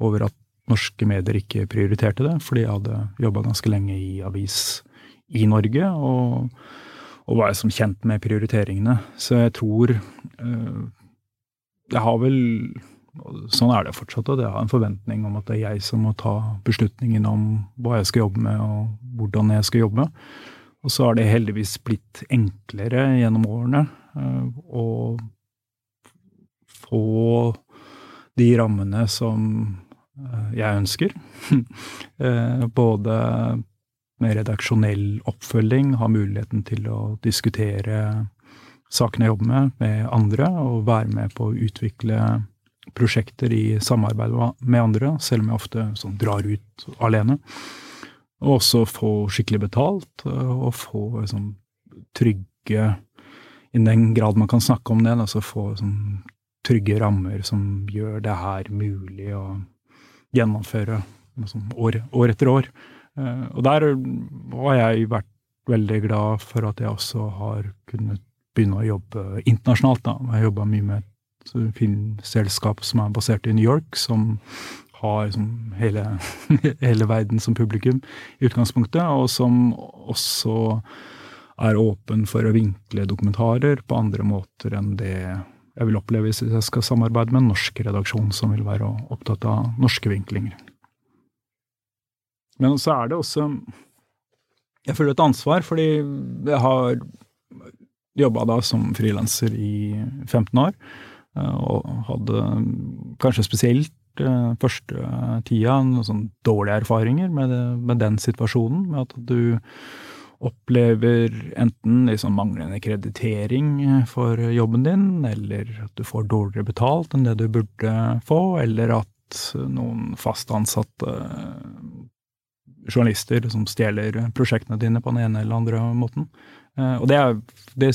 over at norske medier ikke prioriterte det, fordi jeg hadde jobba ganske lenge i avis i Norge, og, og var som kjent med prioriteringene. Så jeg tror øh, Jeg har vel Sånn er det fortsatt, og jeg har en forventning om at det er jeg som må ta beslutningen om hva jeg skal jobbe med, og hvordan jeg skal jobbe. Og så har det heldigvis blitt enklere gjennom årene eh, å få de rammene som eh, jeg ønsker. Eh, både med redaksjonell oppfølging, ha muligheten til å diskutere sakene jeg jobber med, med andre, og være med på å utvikle prosjekter i samarbeid med andre, selv om jeg ofte sånn, drar ut alene. Og også få skikkelig betalt, eh, og få liksom, trygge I den grad man kan snakke om det, altså få sånn, trygge rammer som gjør det her mulig å gjennomføre liksom, år, år, etter år. Eh, og der har jeg vært veldig glad for at jeg også har kunnet begynne å jobbe internasjonalt. Da. Jeg jobba mye med filmselskap som er basert i New York, som har liksom hele, hele, verden som publikum i utgangspunktet, og som også er åpen for å vinkle dokumentarer på andre måter enn det jeg vil oppleve hvis jeg skal samarbeide med en norsk redaksjon som vil være opptatt av norske vinklinger. Men så er det også Jeg føler et ansvar, fordi jeg har jobba da som frilanser i 15 år, og hadde kanskje spesielt Eh, første tida noen sånn dårlige erfaringer med, det, med, den situasjonen. Med at du opplever enten liksom manglende kreditering for jobben din, eller at du får dårligere betalt enn det du burde få, eller at noen fast ansatte journalister som stjeler prosjektene dine på den ene eller andre måten. Eh, og det, det,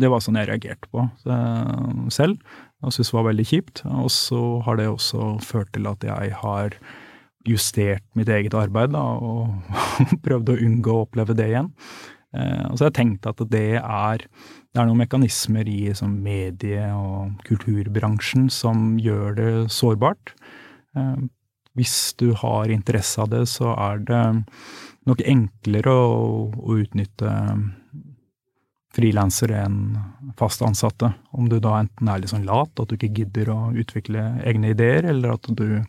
det var sånn jeg reagerte på eh, selv og syntes var veldig kjipt. Og så har det også ført til at jeg har justert mitt eget arbeid da, og prøvd å unngå å oppleve det igjen. Eh, og så har jeg tenkt at det er, det er noen mekanismer i som medie- og kulturbransjen som gjør det sårbart. Hvis du har interesse av det, så er det nok enklere å, å utnytte frilansere enn fast ansatte. Om du da enten er litt sånn lat, at du ikke gidder å utvikle egne ideer, eller at du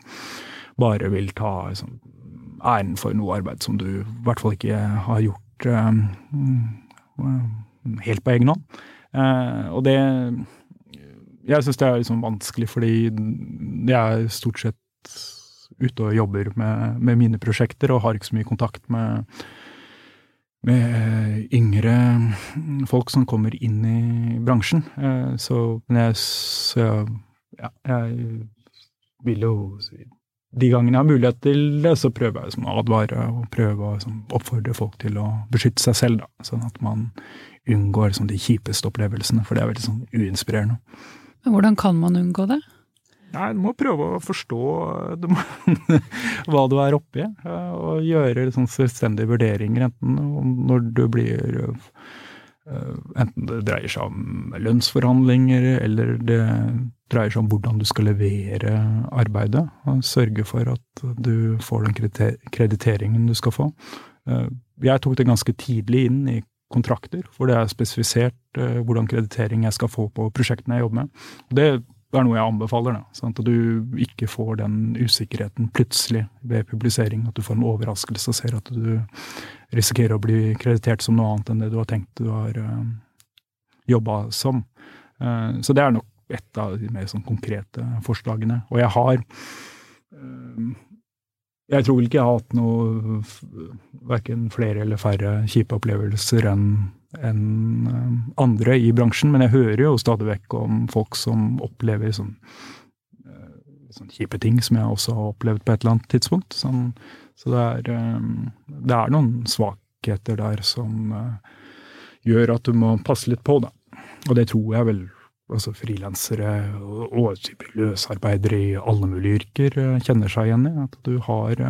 bare vil ta liksom, æren for noe arbeid som du i hvert fall ikke har gjort um, helt på egen hånd. Uh, og det Jeg syns det er liksom vanskelig, fordi det er stort sett ute og jobber med, med mine prosjekter og har ikke så mye kontakt med med yngre folk som kommer inn i bransjen. Eh, så, jeg, så ja, jeg vil jo De gangene jeg har mulighet til det, så prøver jeg liksom å advare og prøve å liksom, oppfordre folk til å beskytte seg selv, da. Sånn at man unngår liksom, de kjipeste opplevelsene, for det er veldig sånn uinspirerende. Hvordan kan man unngå det? Nei, Du må prøve å forstå du må, hva du er oppi, og gjøre sånn selvstendige vurderinger, enten når du blir Enten det dreier seg om lønnsforhandlinger, eller det dreier seg om hvordan du skal levere arbeidet. og Sørge for at du får den krediteringen du skal få. Jeg tok det ganske tidlig inn i kontrakter, hvor det er spesifisert hvordan kreditering jeg skal få på prosjektene jeg jobber med. Det det er noe jeg anbefaler. Da, sånn at du ikke får den usikkerheten plutselig ved publisering. At du får en overraskelse og ser at du risikerer å bli kreditert som noe annet enn det du har tenkt du har uh, eh, jobba som. Uh, så det er nok et av de mer sånn konkrete forslagene. Og jeg har uh, Jeg tror ikke jeg har hatt noe verken flere eller færre kjipe opplevelser enn enn eh, andre i bransjen, men jeg hører jo stadig vekk om folk som opplever sånn, eh, sånn kjipe ting som jeg også har opplevd på et eller annet tidspunkt. Sånn, så det er, eh, det er, noen svakheter der som gjør at du må passe litt på, da. Og det tror jeg vel altså frilansere og, og løsarbeidere i alle mulige yrker kjenner seg igjen i. At du har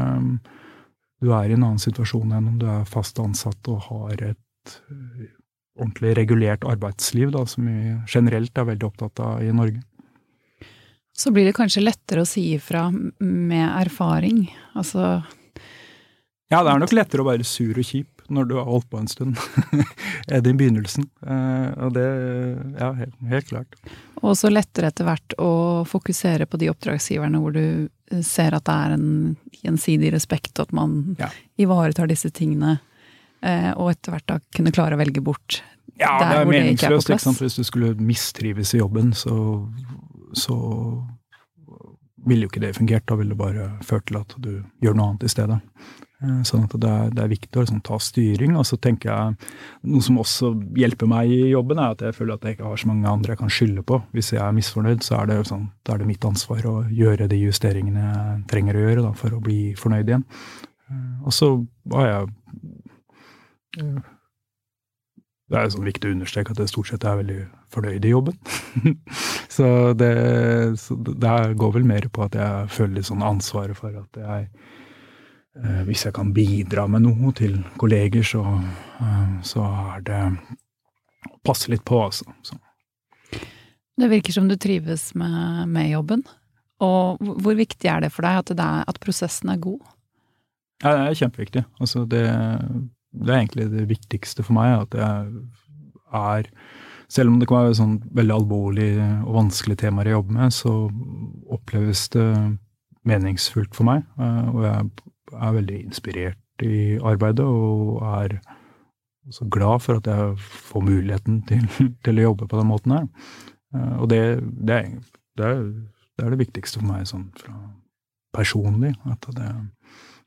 Du er i en annen situasjon enn om du er fast ansatt og har et ordentlig regulert arbeidsliv, da, som vi generelt er veldig opptatt av i Norge. Så blir det kanskje lettere å si ifra med erfaring, altså Ja, det er nok lettere å være sur og kjip når du har holdt på en stund det i begynnelsen. Eh, og det Ja, helt, helt klart. Og også lettere etter hvert å fokusere på de oppdragsgiverne hvor du ser at det er en gjensidig respekt, og at man ja. ivaretar disse tingene og etter hvert da kunne klare å velge bort ja, der er hvor det ikke er på plass. Hvis du skulle mistrives i jobben, så, så ville jo ikke det fungert. Da ville det bare ført til at du gjør noe annet i stedet. Eh, sånn at det er, det er viktig å liksom, ta styring. Og så tenker jeg Noe som også hjelper meg i jobben, er at jeg føler at jeg ikke har så mange andre jeg kan skylde på. Hvis jeg er misfornøyd, så er det, sånn, er det mitt ansvar å gjøre de justeringene jeg trenger å gjøre da, for å bli fornøyd igjen. Eh, og så har jeg det er sånn viktig å understreke at jeg stort sett er veldig fornøyd i jobben. så, det, så det går vel mer på at jeg føler litt sånn ansvaret for at jeg eh, Hvis jeg kan bidra med noe til kolleger, så, eh, så er det å passe litt på, altså. Så. Det virker som du trives med, med, jobben. Og hvor viktig er det for deg at, det er, at prosessen er god? Ja, det er kjempeviktig. Altså det det er egentlig det viktigste for meg, at jeg er Selv om det kan være sånn veldig alvorlig og vanskelige temaer jeg jobber med, så oppleves det meningsfullt for meg. Eh, og jeg er veldig inspirert i arbeidet, og er så glad for at jeg får muligheten til, til å jobbe på den måten her. Eh, og det, det, er, det, er, det er det viktigste for meg sånn fra personlig, at det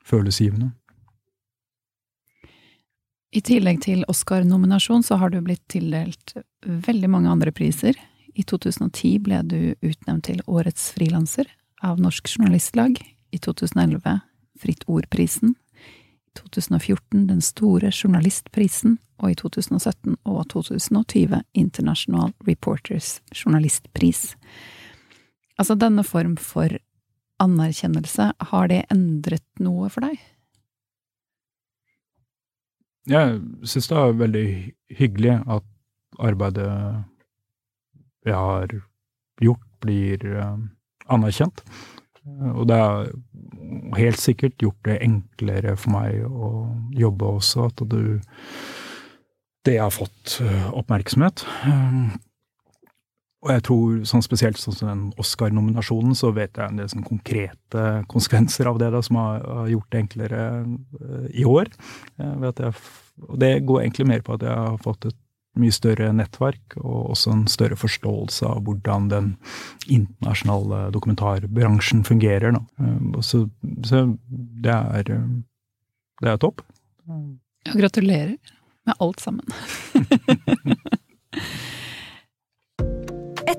føles givende. I tillegg til Oscar-nominasjon så har du blitt tildelt veldig mange andre priser. I 2010 ble du utnevnt til Årets frilanser av Norsk Journalistlag. I 2011 Fritt Ord-prisen. I 2014 Den store journalistprisen. Og i 2017 og 2020 International Reporters journalistpris. Altså, denne form for anerkjennelse, har det endret noe for deg? Jeg syns det er veldig hyggelig at arbeidet jeg har gjort, blir uh, anerkjent. Og det har helt sikkert gjort det enklere for meg å jobbe også, at du Det har fått uh, oppmerksomhet. Og jeg tror sånn spesielt sånn som den Oscar-nominasjonen, så vet jeg en del sånn konkrete konsekvenser av det da, som har, har gjort det enklere uh, i år. Uh, jeg, og det går egentlig mer på at jeg har fått et mye større nettverk, og også en større forståelse av hvordan den internasjonale dokumentarbransjen fungerer. Uh, så, så det er det er topp. Ja, gratulerer med alt sammen.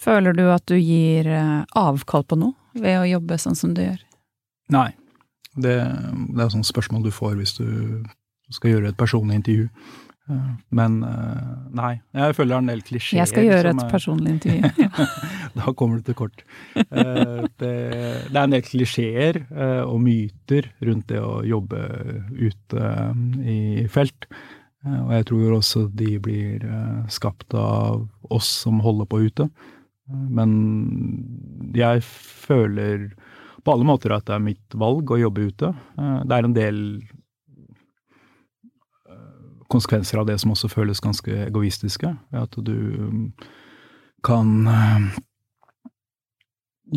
Føler du at du gir eh, avkall på noe ved å jobbe sånn som du gjør? Nei. Det, det er sånt spørsmål du får hvis du skal gjøre et personlig intervju. Eh, men eh, nei, jeg føler det er en del klisjeer. Jeg skal gjøre et personlig intervju. da kommer du til kort. Det, det, er en del klisjeer og myter rundt det å jobbe ute i felt. Og jeg tror også de blir skapt av oss som holder på ute. Men jeg føler på alle måter at det er mitt valg å jobbe ute. Eh, det er en del eh, konsekvenser av det som også føles ganske egoistiske. At du mm, kan eh,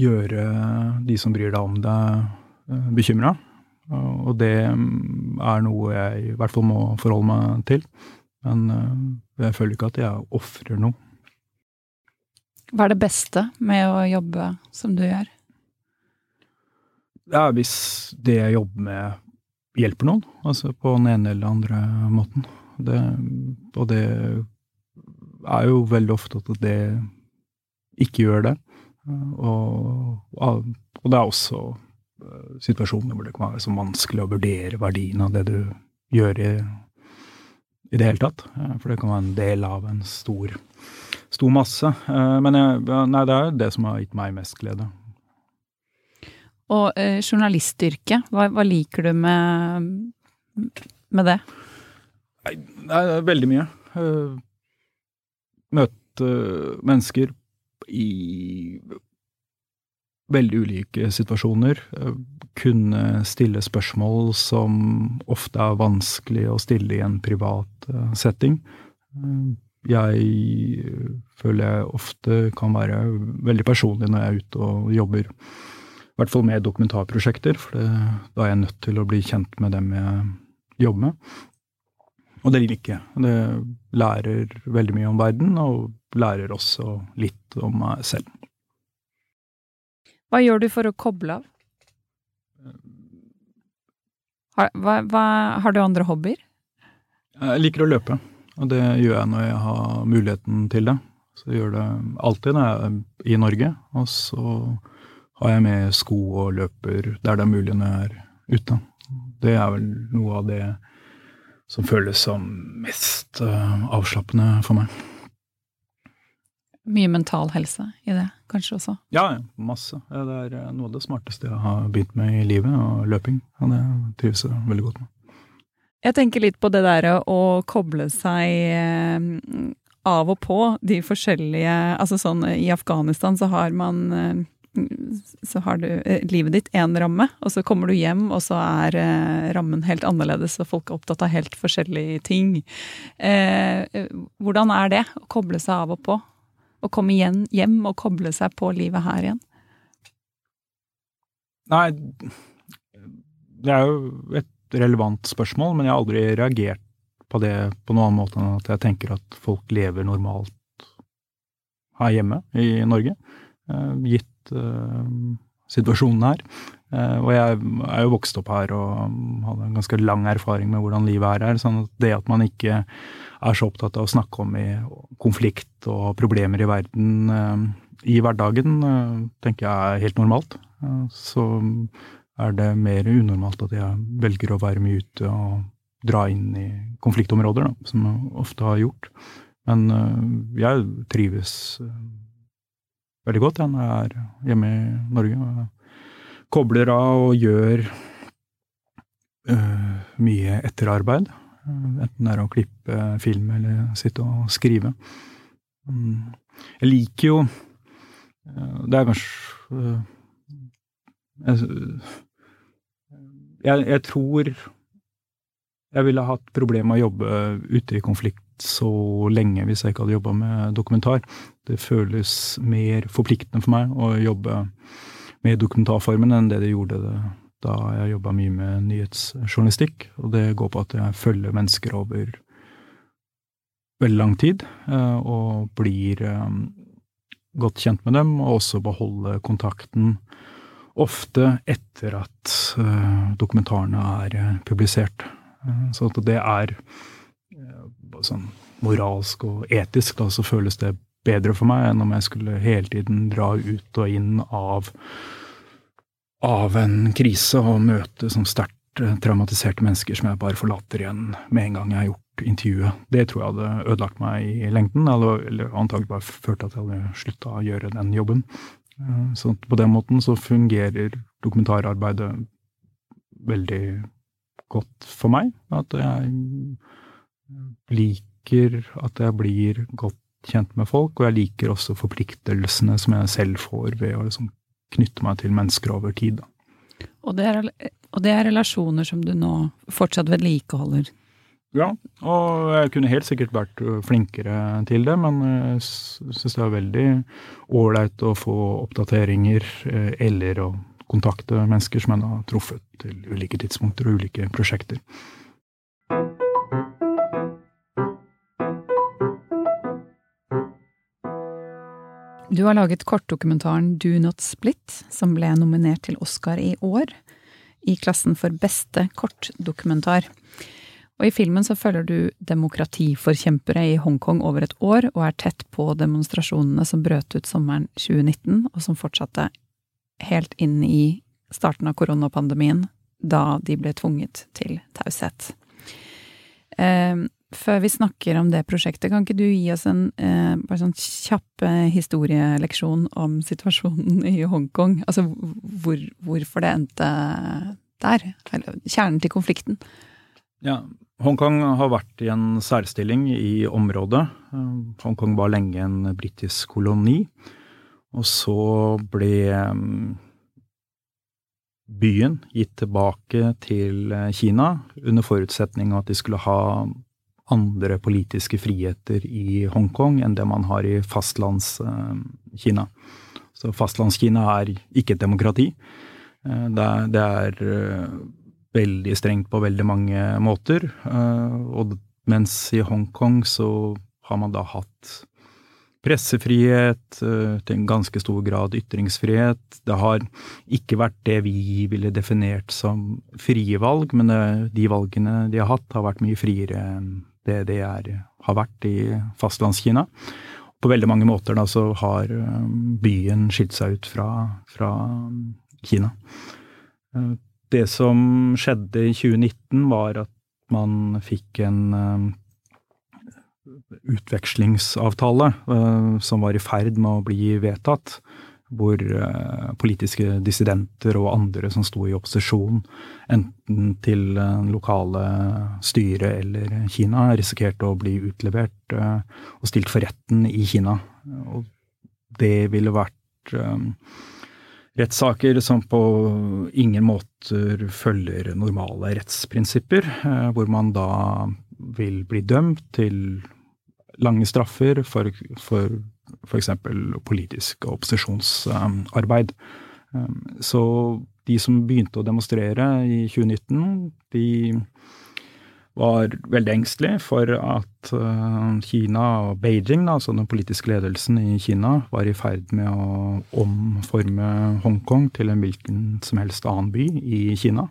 gjøre de som bryr deg om deg, bekymra. Og det mm, er noe jeg i hvert fall må forholde meg til. Men jeg føler ikke at jeg ofrer noe. Hva er det beste med å jobbe som du gjør? Ja, hvis det jeg jobber med hjelper noen, altså på den ene eller andre måten. Det, og det er jo veldig ofte at det ikke gjør det. Og, og det er også eh, situasjoner hvor det kan være så vanskelig å vurdere verdien av det du gjør i, i det hele tatt. For det kan være en del av en stor stor masse. Eh, men jeg, nei, det er det som har gitt meg mest glede. Og eh, journalistyrket, hva, hva, liker du med, med det? Nei, det er veldig mye. Uh, møte mennesker i veldig ulike situasjoner. Kunne stille spørsmål som ofte er vanskelig å stille i en privat setting jeg føler jeg ofte kan være veldig personlig når jeg er ute og jobber. I hvert fall med dokumentarprosjekter, for det, da er jeg nødt til å bli kjent med dem jeg jobber med. Og det liker jeg. Det lærer veldig mye om verden, og lærer også litt om meg selv. Hva gjør du for å koble av? Har, hva, hva, har du andre hobbyer? Jeg liker å løpe. Og det gjør jeg når jeg har muligheten til det. Så jeg gjør det alltid når jeg er i Norge. Og så har jeg med sko og løper der det er mulig når jeg er ute. Det er vel noe av det som føles som mest uh, avslappende for meg. Mye mental helse i det, kanskje også? Ja, masse. Det er eh, noe av det smarteste jeg har begynt med i livet, og løping. Og det trives jeg veldig godt med. Jeg tenker litt på det der å koble seg eh, av og på de forskjellige Altså sånn i Afghanistan så har man eh, så har du eh, livet ditt én ramme, og så kommer du hjem, og så er rammen helt annerledes, og folk er opptatt av helt forskjellige ting. hvordan er det å koble seg av og på? Å komme igjen, hjem og koble seg på livet her igjen? Nei, det er jo et relevant spørsmål, men jeg har aldri reagert på det på noen annen måte enn at jeg tenker at folk lever normalt her hjemme i Norge, eh, gitt uh, situasjonen her. Uh, og jeg er jo vokst opp her og hadde en ganske lang erfaring med hvordan livet er her. sånn at det at man ikke er så opptatt av å snakke om i konflikt og problemer i verden i hverdagen, tenker jeg er helt normalt. så er det mer unormalt at jeg velger å være mye ute og dra inn i konfliktområder, da, som jeg ofte har gjort. Men uh, jeg trives uh, veldig godt ja, når jeg er hjemme i Norge. Og kobler av og gjør uh, mye etterarbeid. enten det er å klippe film eller sitte og skrive. Um, jeg liker jo Det er kanskje jeg, jeg, jeg, tror jeg ville hatt problemer med å jobbe ute i konflikt så lenge hvis jeg ikke hadde jobba med dokumentar. Det føles mer forpliktende for meg å jobbe med dokumentarformen enn det det gjorde det da jeg jobba mye med nyhetsjournalistikk. Og det går på at jeg følger mennesker over veldig lang tid, eh, og blir eh, godt kjent med dem, og også beholde kontakten ofte etter at uh, dokumentarene er uh, publisert. Uh, så det er sånn moralsk og etisk, da, så føles det bedre for meg enn om jeg skulle hele tiden dra ut og inn av, av en krise og møte sånn sterkt traumatiserte mennesker som jeg bare forlater igjen med en gang jeg har gjort intervjuet. Det tror jeg hadde ødelagt meg i lengden, eller, eller antagelig bare ført til at jeg hadde slutta å gjøre den jobben. Eh, så på den måten så fungerer dokumentararbeidet veldig godt for meg. At jeg liker at jeg blir godt kjent med folk, og jeg liker også forpliktelsene som jeg selv får ved å liksom knytte meg til mennesker over tid. Og det, er, og det er relasjoner som du nå fortsatt vedlikeholder? Ja, og jeg kunne helt sikkert vært flinkere til det, men jeg syns det er veldig ålreit å få oppdateringer eh, eller å kontakte mennesker som en har truffet til ulike tidspunkter og ulike prosjekter. Du har laget kortdokumentaren Do Not Split, som ble nominert til Oscar i år, i klassen for beste kortdokumentar. Og i filmen så følger du demokratiforkjempere i Hongkong over et år, og er tett på demonstrasjonene som brøt ut sommeren 2019, og som fortsatte helt inn i starten av koronapandemien, da de ble tvunget til taushet. Eh, før vi snakker om det prosjektet, kan ikke du gi oss en eh, bare sånn kjapp eh, historieleksjon om situasjonen i Hongkong? Altså hvor, hvorfor det endte der? Eller kjernen til konflikten? Ja, Hongkong har vært i en særstilling i området. Eh, Hongkong var lenge en britisk koloni. Og så ble mm, byen gitt tilbake til eh, Kina under forutsetning av at de skulle ha andre politiske friheter i Hongkong enn det man har i fastlandskina. Så fastlandskina er ikke et demokrati. Eh, det er, det er veldig strengt på veldig mange måter. Eh, og mens i Hongkong så har man da hatt pressefrihet, eh, til en ganske stor grad ytringsfrihet. Det har ikke vært det vi ville definert som frie valg, men de valgene de har hatt, har vært mye friere enn det det er, har vært i fastlandskina. På veldig mange måter da så har eh, byen skilt seg ut fra, fra Kina det som skjedde i 2019, var at man fikk en uh, utvekslingsavtale uh, som var i ferd med å bli vedtatt. Hvor uh, politiske dissidenter og andre som sto i opposisjon, enten til lokale styret eller Kina, risikerte å bli utlevert og stilt for retten i Kina. Og det ville vært rettssaker som på ingen måter følger normale rettsprinsipper, eh, hvor man da vil bli dømt til lange straffer for, for f.eks. politisk opposisjonsarbeid. Eh, så de som begynte å demonstrere i 2019, de var veldig engstelig for at uh, Kina og Beijing, altså den politiske ledelsen i Kina, var i ferd med å omforme Hongkong til en hvilken som helst annen by i Kina.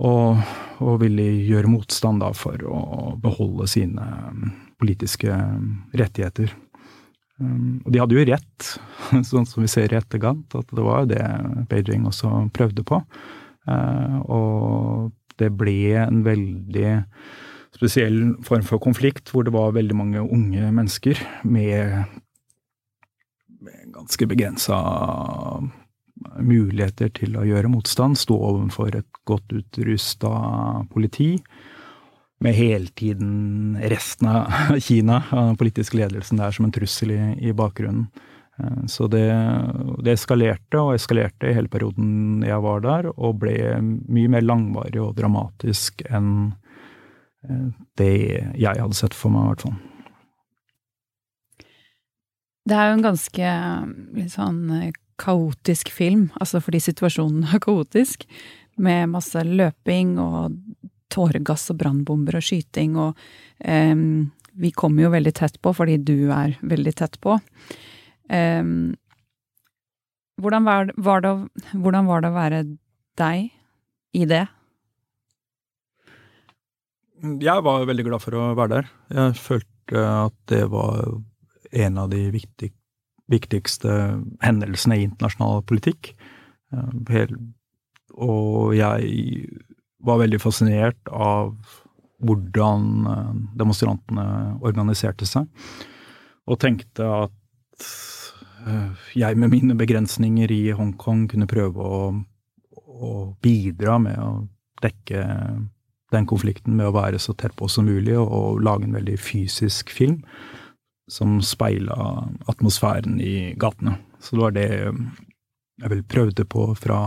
Og, og ville gjøre motstand da for å beholde sine um, politiske rettigheter. Um, og de hadde jo rett, sånn som vi ser i etterkant, at det var det Beijing også prøvde på. Uh, og det ble en veldig spesiell form for konflikt, hvor det var veldig mange unge mennesker med, med ganske begrensa muligheter til å gjøre motstand, stå overfor et godt utrusta politi. Med hele tiden resten av Kina, den politiske ledelsen der, som en trussel i, i bakgrunnen. Eh, så det, det, eskalerte og eskalerte i hele perioden jeg var der, og ble mye mer langvarig og dramatisk enn det jeg hadde sett for meg, i hvert fall. Det er jo en ganske litt sånn kaotisk film, altså fordi situasjonen er kaotisk, med masse løping og tåregass og brannbomber og skyting, og um, vi kommer jo veldig tett på fordi du er veldig tett på. Um, hvordan, var, var det, hvordan var det å være deg i det? Jeg var veldig glad for å være der. Jeg følte at det var en av de viktig, viktigste hendelsene i internasjonal politikk. Eh, og jeg var veldig fascinert av hvordan eh, demonstrantene organiserte seg, og tenkte at jeg med mine begrensninger i Hongkong kunne prøve å, å bidra med å dekke den konflikten med å være så tett på som mulig og, og lage en veldig fysisk film som speila atmosfæren i gatene. Så det var det jeg vel prøvde på fra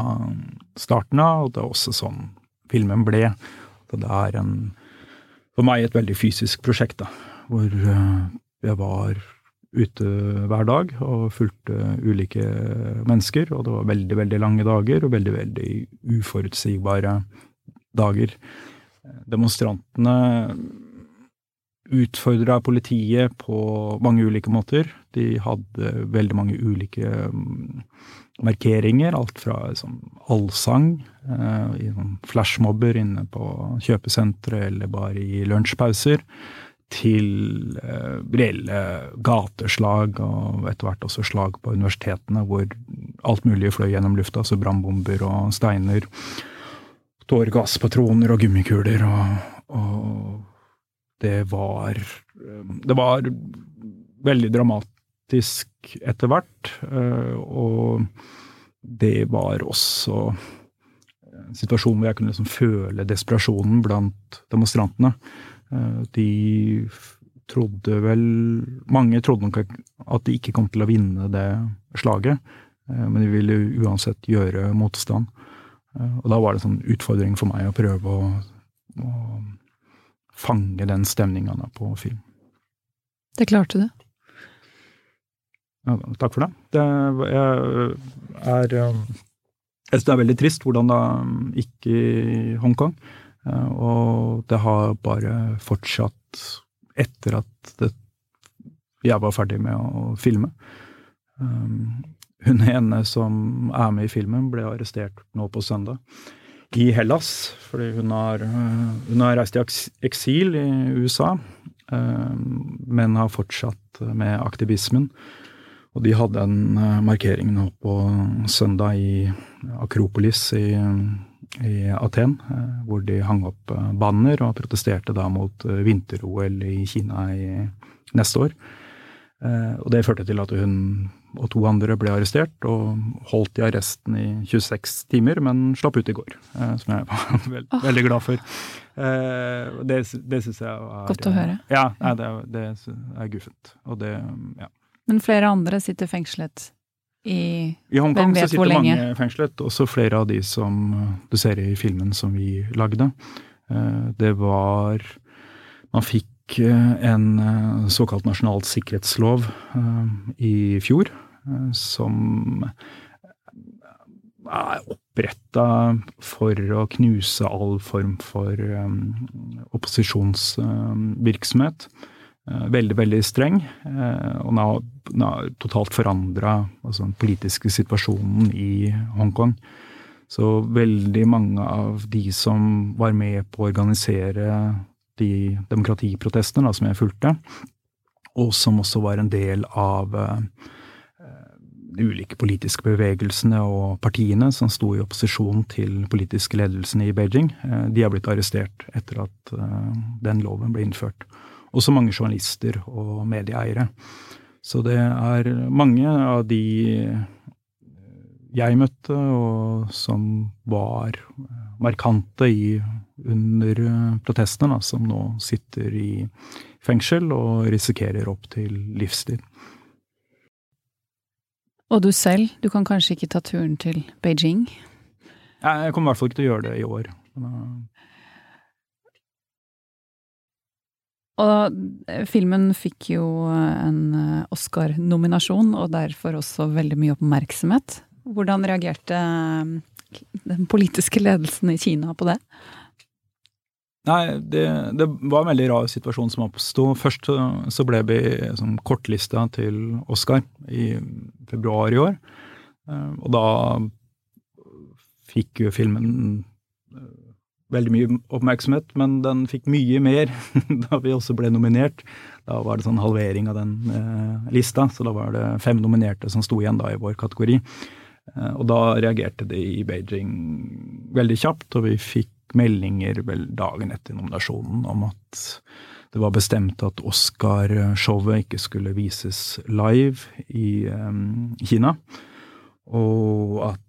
starten av, og det er også sånn filmen ble. Så det er en, for meg et veldig fysisk prosjekt, da, hvor eh, jeg var ute hver dag og fulgte ulike mennesker, og det var veldig, veldig lange dager og veldig, veldig uforutsigbare dager. Demonstrantene utfordra politiet på mange ulike måter. De hadde veldig mange ulike mm, markeringer, alt fra sånn, allsang, eh, i sånn flashmobber inne på kjøpesentre eller bare i lunsjpauser, til eh, reelle gateslag og etter hvert også slag på universitetene, hvor alt mulig fløy gjennom lufta, altså brannbomber og steiner, tåregasspatroner og gummikuler og, og det var Det var veldig dramatisk etter hvert, eh, og det var også en situasjon hvor jeg kunne liksom føle desperasjonen blant demonstrantene. Eh, de trodde vel Mange trodde nok at de ikke kom til å vinne det slaget, eh, men de ville uansett gjøre motstand. Og da var det en sånn utfordring for meg å prøve å, å fange den stemninga på film. Det klarte du. Ja, takk for det. det er Jeg syns det er veldig trist hvordan det gikk i Hongkong. Eh, og det har bare fortsatt etter at det, jeg var ferdig med å filme. Um, hun ene som er med i filmen, ble arrestert nå på søndag i Hellas, fordi hun har, eh, hun har reist i eksil i USA, eh, men har fortsatt med aktivismen. Og de hadde en markering nå på søndag i Akropolis i, i Aten, hvor de hang opp banner og protesterte da mot vinter-OL i Kina i neste år. Og det førte til at hun og to andre ble arrestert og holdt i arresten i 26 timer, men slapp ut i går. Eh, som jeg var veld, oh. veldig glad for. Eh, det det syns jeg er Godt å høre. Ja, nei, det, det, er guffent. Og det, ja. Men flere andre sitter fengslet i I Hongkong så sitter mange fengslet, også flere av de som du ser i filmen som vi lagde. Eh, det var Man fikk en såkalt nasjonal sikkerhetslov i fjor, Eh, som er oppretta for å knuse all form for opposisjonsvirksomhet. Uh, veldig, veldig streng. Uh, og den har, totalt forandra altså, den politiske situasjonen i Hongkong. Så veldig mange av de som var med på å organisere de demokratiprotestene da, som jeg fulgte, og som også var en del av uh, de ulike politiske bevegelsene og partiene som sto i opposisjon til politiske ledelsen i Beijing, eh, de har blitt arrestert etter at eh, den loven ble innført. Også mange journalister og medieeiere. Så det er mange av de eh, jeg møtte, og som var markante i, under protestene, som nå sitter i fengsel og risikerer opp til livstid. Og du selv, du kan kanskje ikke ta turen til Beijing? Jeg kommer i hvert fall ikke til å gjøre det i år. Og eh, filmen fikk jo en eh, Oscar-nominasjon, og derfor også veldig mye oppmerksomhet. Hvordan reagerte eh, den politiske ledelsen i Kina på det? Nei, det, det, var en veldig rar situasjon som oppsto. Først så ble vi som kortlista til Oscar i februar i år. Eh, og da fikk jo filmen eh, veldig mye oppmerksomhet, men den fikk mye mer da vi også ble nominert. Da var det sånn halvering av den eh, lista, så da var det fem nominerte som sto igjen da i vår kategori. Eh, og da reagerte de i Beijing veldig kjapt, og vi fikk meldinger vel dagen etter nominasjonen om at det var bestemt at Oscar-showet ikke skulle vises live i eh, Kina. Og at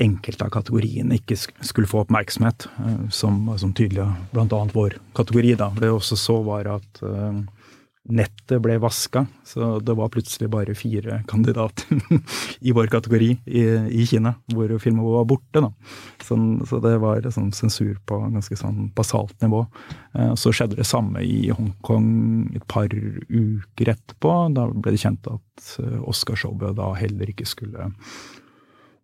enkelte av kategoriene ikke skulle få oppmerksomhet, uh, som, som tydelig bl.a. vår kategori. da. Det også så, var at uh, nettet ble vaska, så det var plutselig bare fire kandidater i vår kategori i, i Kina, hvor filmen var borte. da. Så, så det var sånn sensur på ganske sånn basalt nivå. Eh, så skjedde det samme i Hongkong et par uker etterpå. Da ble det kjent at eh, Oscarshowet da heller ikke skulle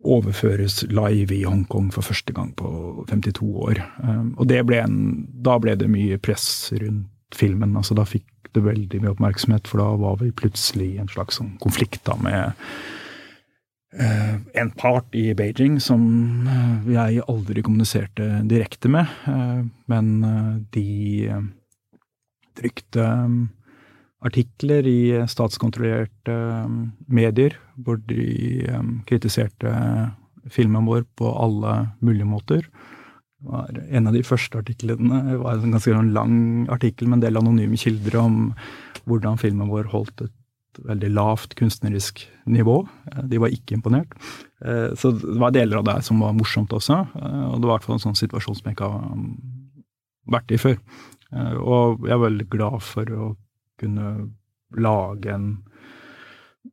overføres live i Hongkong for første gang på 52 år. Eh, og ble en, da ble det mye press rundt filmen. altså Da fikk det veldig mye oppmerksomhet, for da var vi plutselig i en slags sånn konflikt da med uh, en part i Beijing som uh, jeg aldri kommuniserte direkte med, uh, men de trykte um, artikler i statskontrollerte um, medier hvor de um, kritiserte filmen vår på alle mulige måter var en av de første artiklene var en ganske lang artikkel med en del anonyme kilder om hvordan filmen vår holdt et veldig lavt kunstnerisk nivå. Eh, de var ikke imponert. Eh, så det var deler av det som var morsomt også. Eh, og det var i hvert fall en sånn situasjon som jeg ikke har um, vært i før. Og jeg er veldig glad for å kunne lage en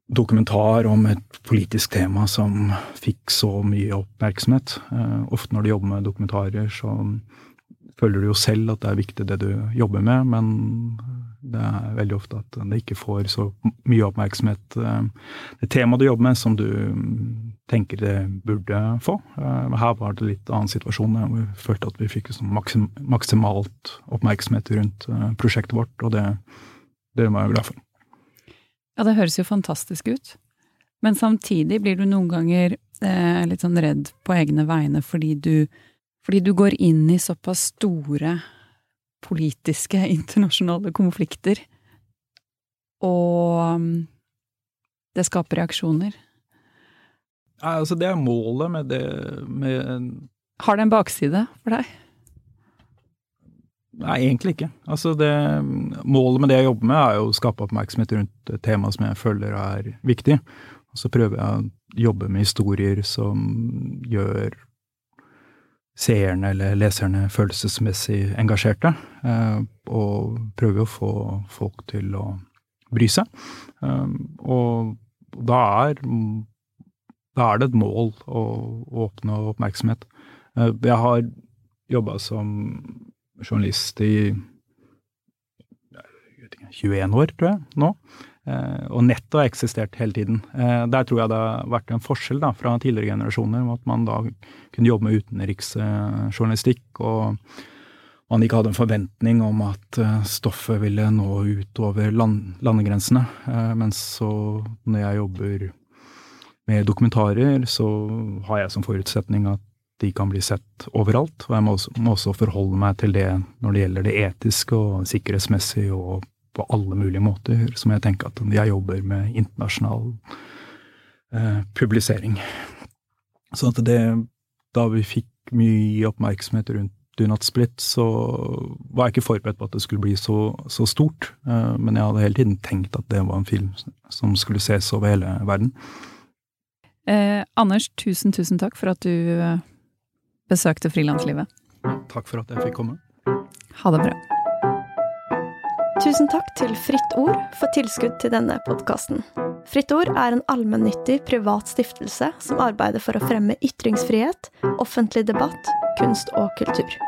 dokumentar om et politisk tema som fikk så mye oppmerksomhet. Uh, ofte når du jobber med dokumentarer, så føler du jo selv at det er viktig det du jobber med, men det er veldig ofte at det ikke får så mye oppmerksomhet. Uh, det temaet du jobber med som du tenker det burde få. Uh, her var det litt annen situasjon. Vi følte at vi fikk sånn maksimalt oppmerksomhet rundt prosjektet vårt, og det, det var jeg glad for. Ja, det høres jo fantastisk ut. Men samtidig blir du noen ganger eh, litt sånn redd på egne vegne fordi du, fordi du går inn i såpass store politiske, internasjonale konflikter. Og mm, det skaper reaksjoner. Ja, altså det er målet med det med Har det en bakside for deg? Nei, egentlig ikke. Altså det, målet med det jeg jobber med, er jo å skape oppmerksomhet rundt tema som jeg føler er viktig. Og så prøver jeg å jobbe med historier som gjør seerne eller leserne følelsesmessig engasjerte. Eh, og prøver å få folk til å bry seg. Eh, og da er, da er det et mål å, å oppnå oppmerksomhet. Eh, jeg har jobba som journalist i 21 år, tror jeg, nå. Eh, og nettet har eksistert hele tiden. Eh, der tror jeg det har vært en forskjell da, fra tidligere generasjoner, at man da kunne jobbe med utenriksjournalistikk, og man ikke hadde en forventning om at eh, stoffet ville nå ut over land, landegrensene. Mens så, når jeg jobber med dokumentarer, så har jeg som forutsetning at de kan bli sett overalt. Og jeg må også, forholde meg til det når det gjelder det etiske og sikkerhetsmessige og på alle mulige måter, som jeg tenker at jeg jobber med internasjonal eh, publisering. Så at det Da vi fikk mye oppmerksomhet rundt Do Not Split, så var jeg ikke forberedt på at det skulle bli så, så stort. Eh, men jeg hadde hele tiden tenkt at det var en film som skulle ses over hele verden. Eh, Anders, tusen, tusen takk for at du eh, besøkte Frilanslivet. Takk for at jeg fikk komme. Ha det bra. Tusen takk til Fritt Ord for tilskudd til denne podkasten. Fritt Ord er en allmennyttig privat stiftelse som arbeider for å fremme ytringsfrihet, offentlig debatt, kunst og kultur.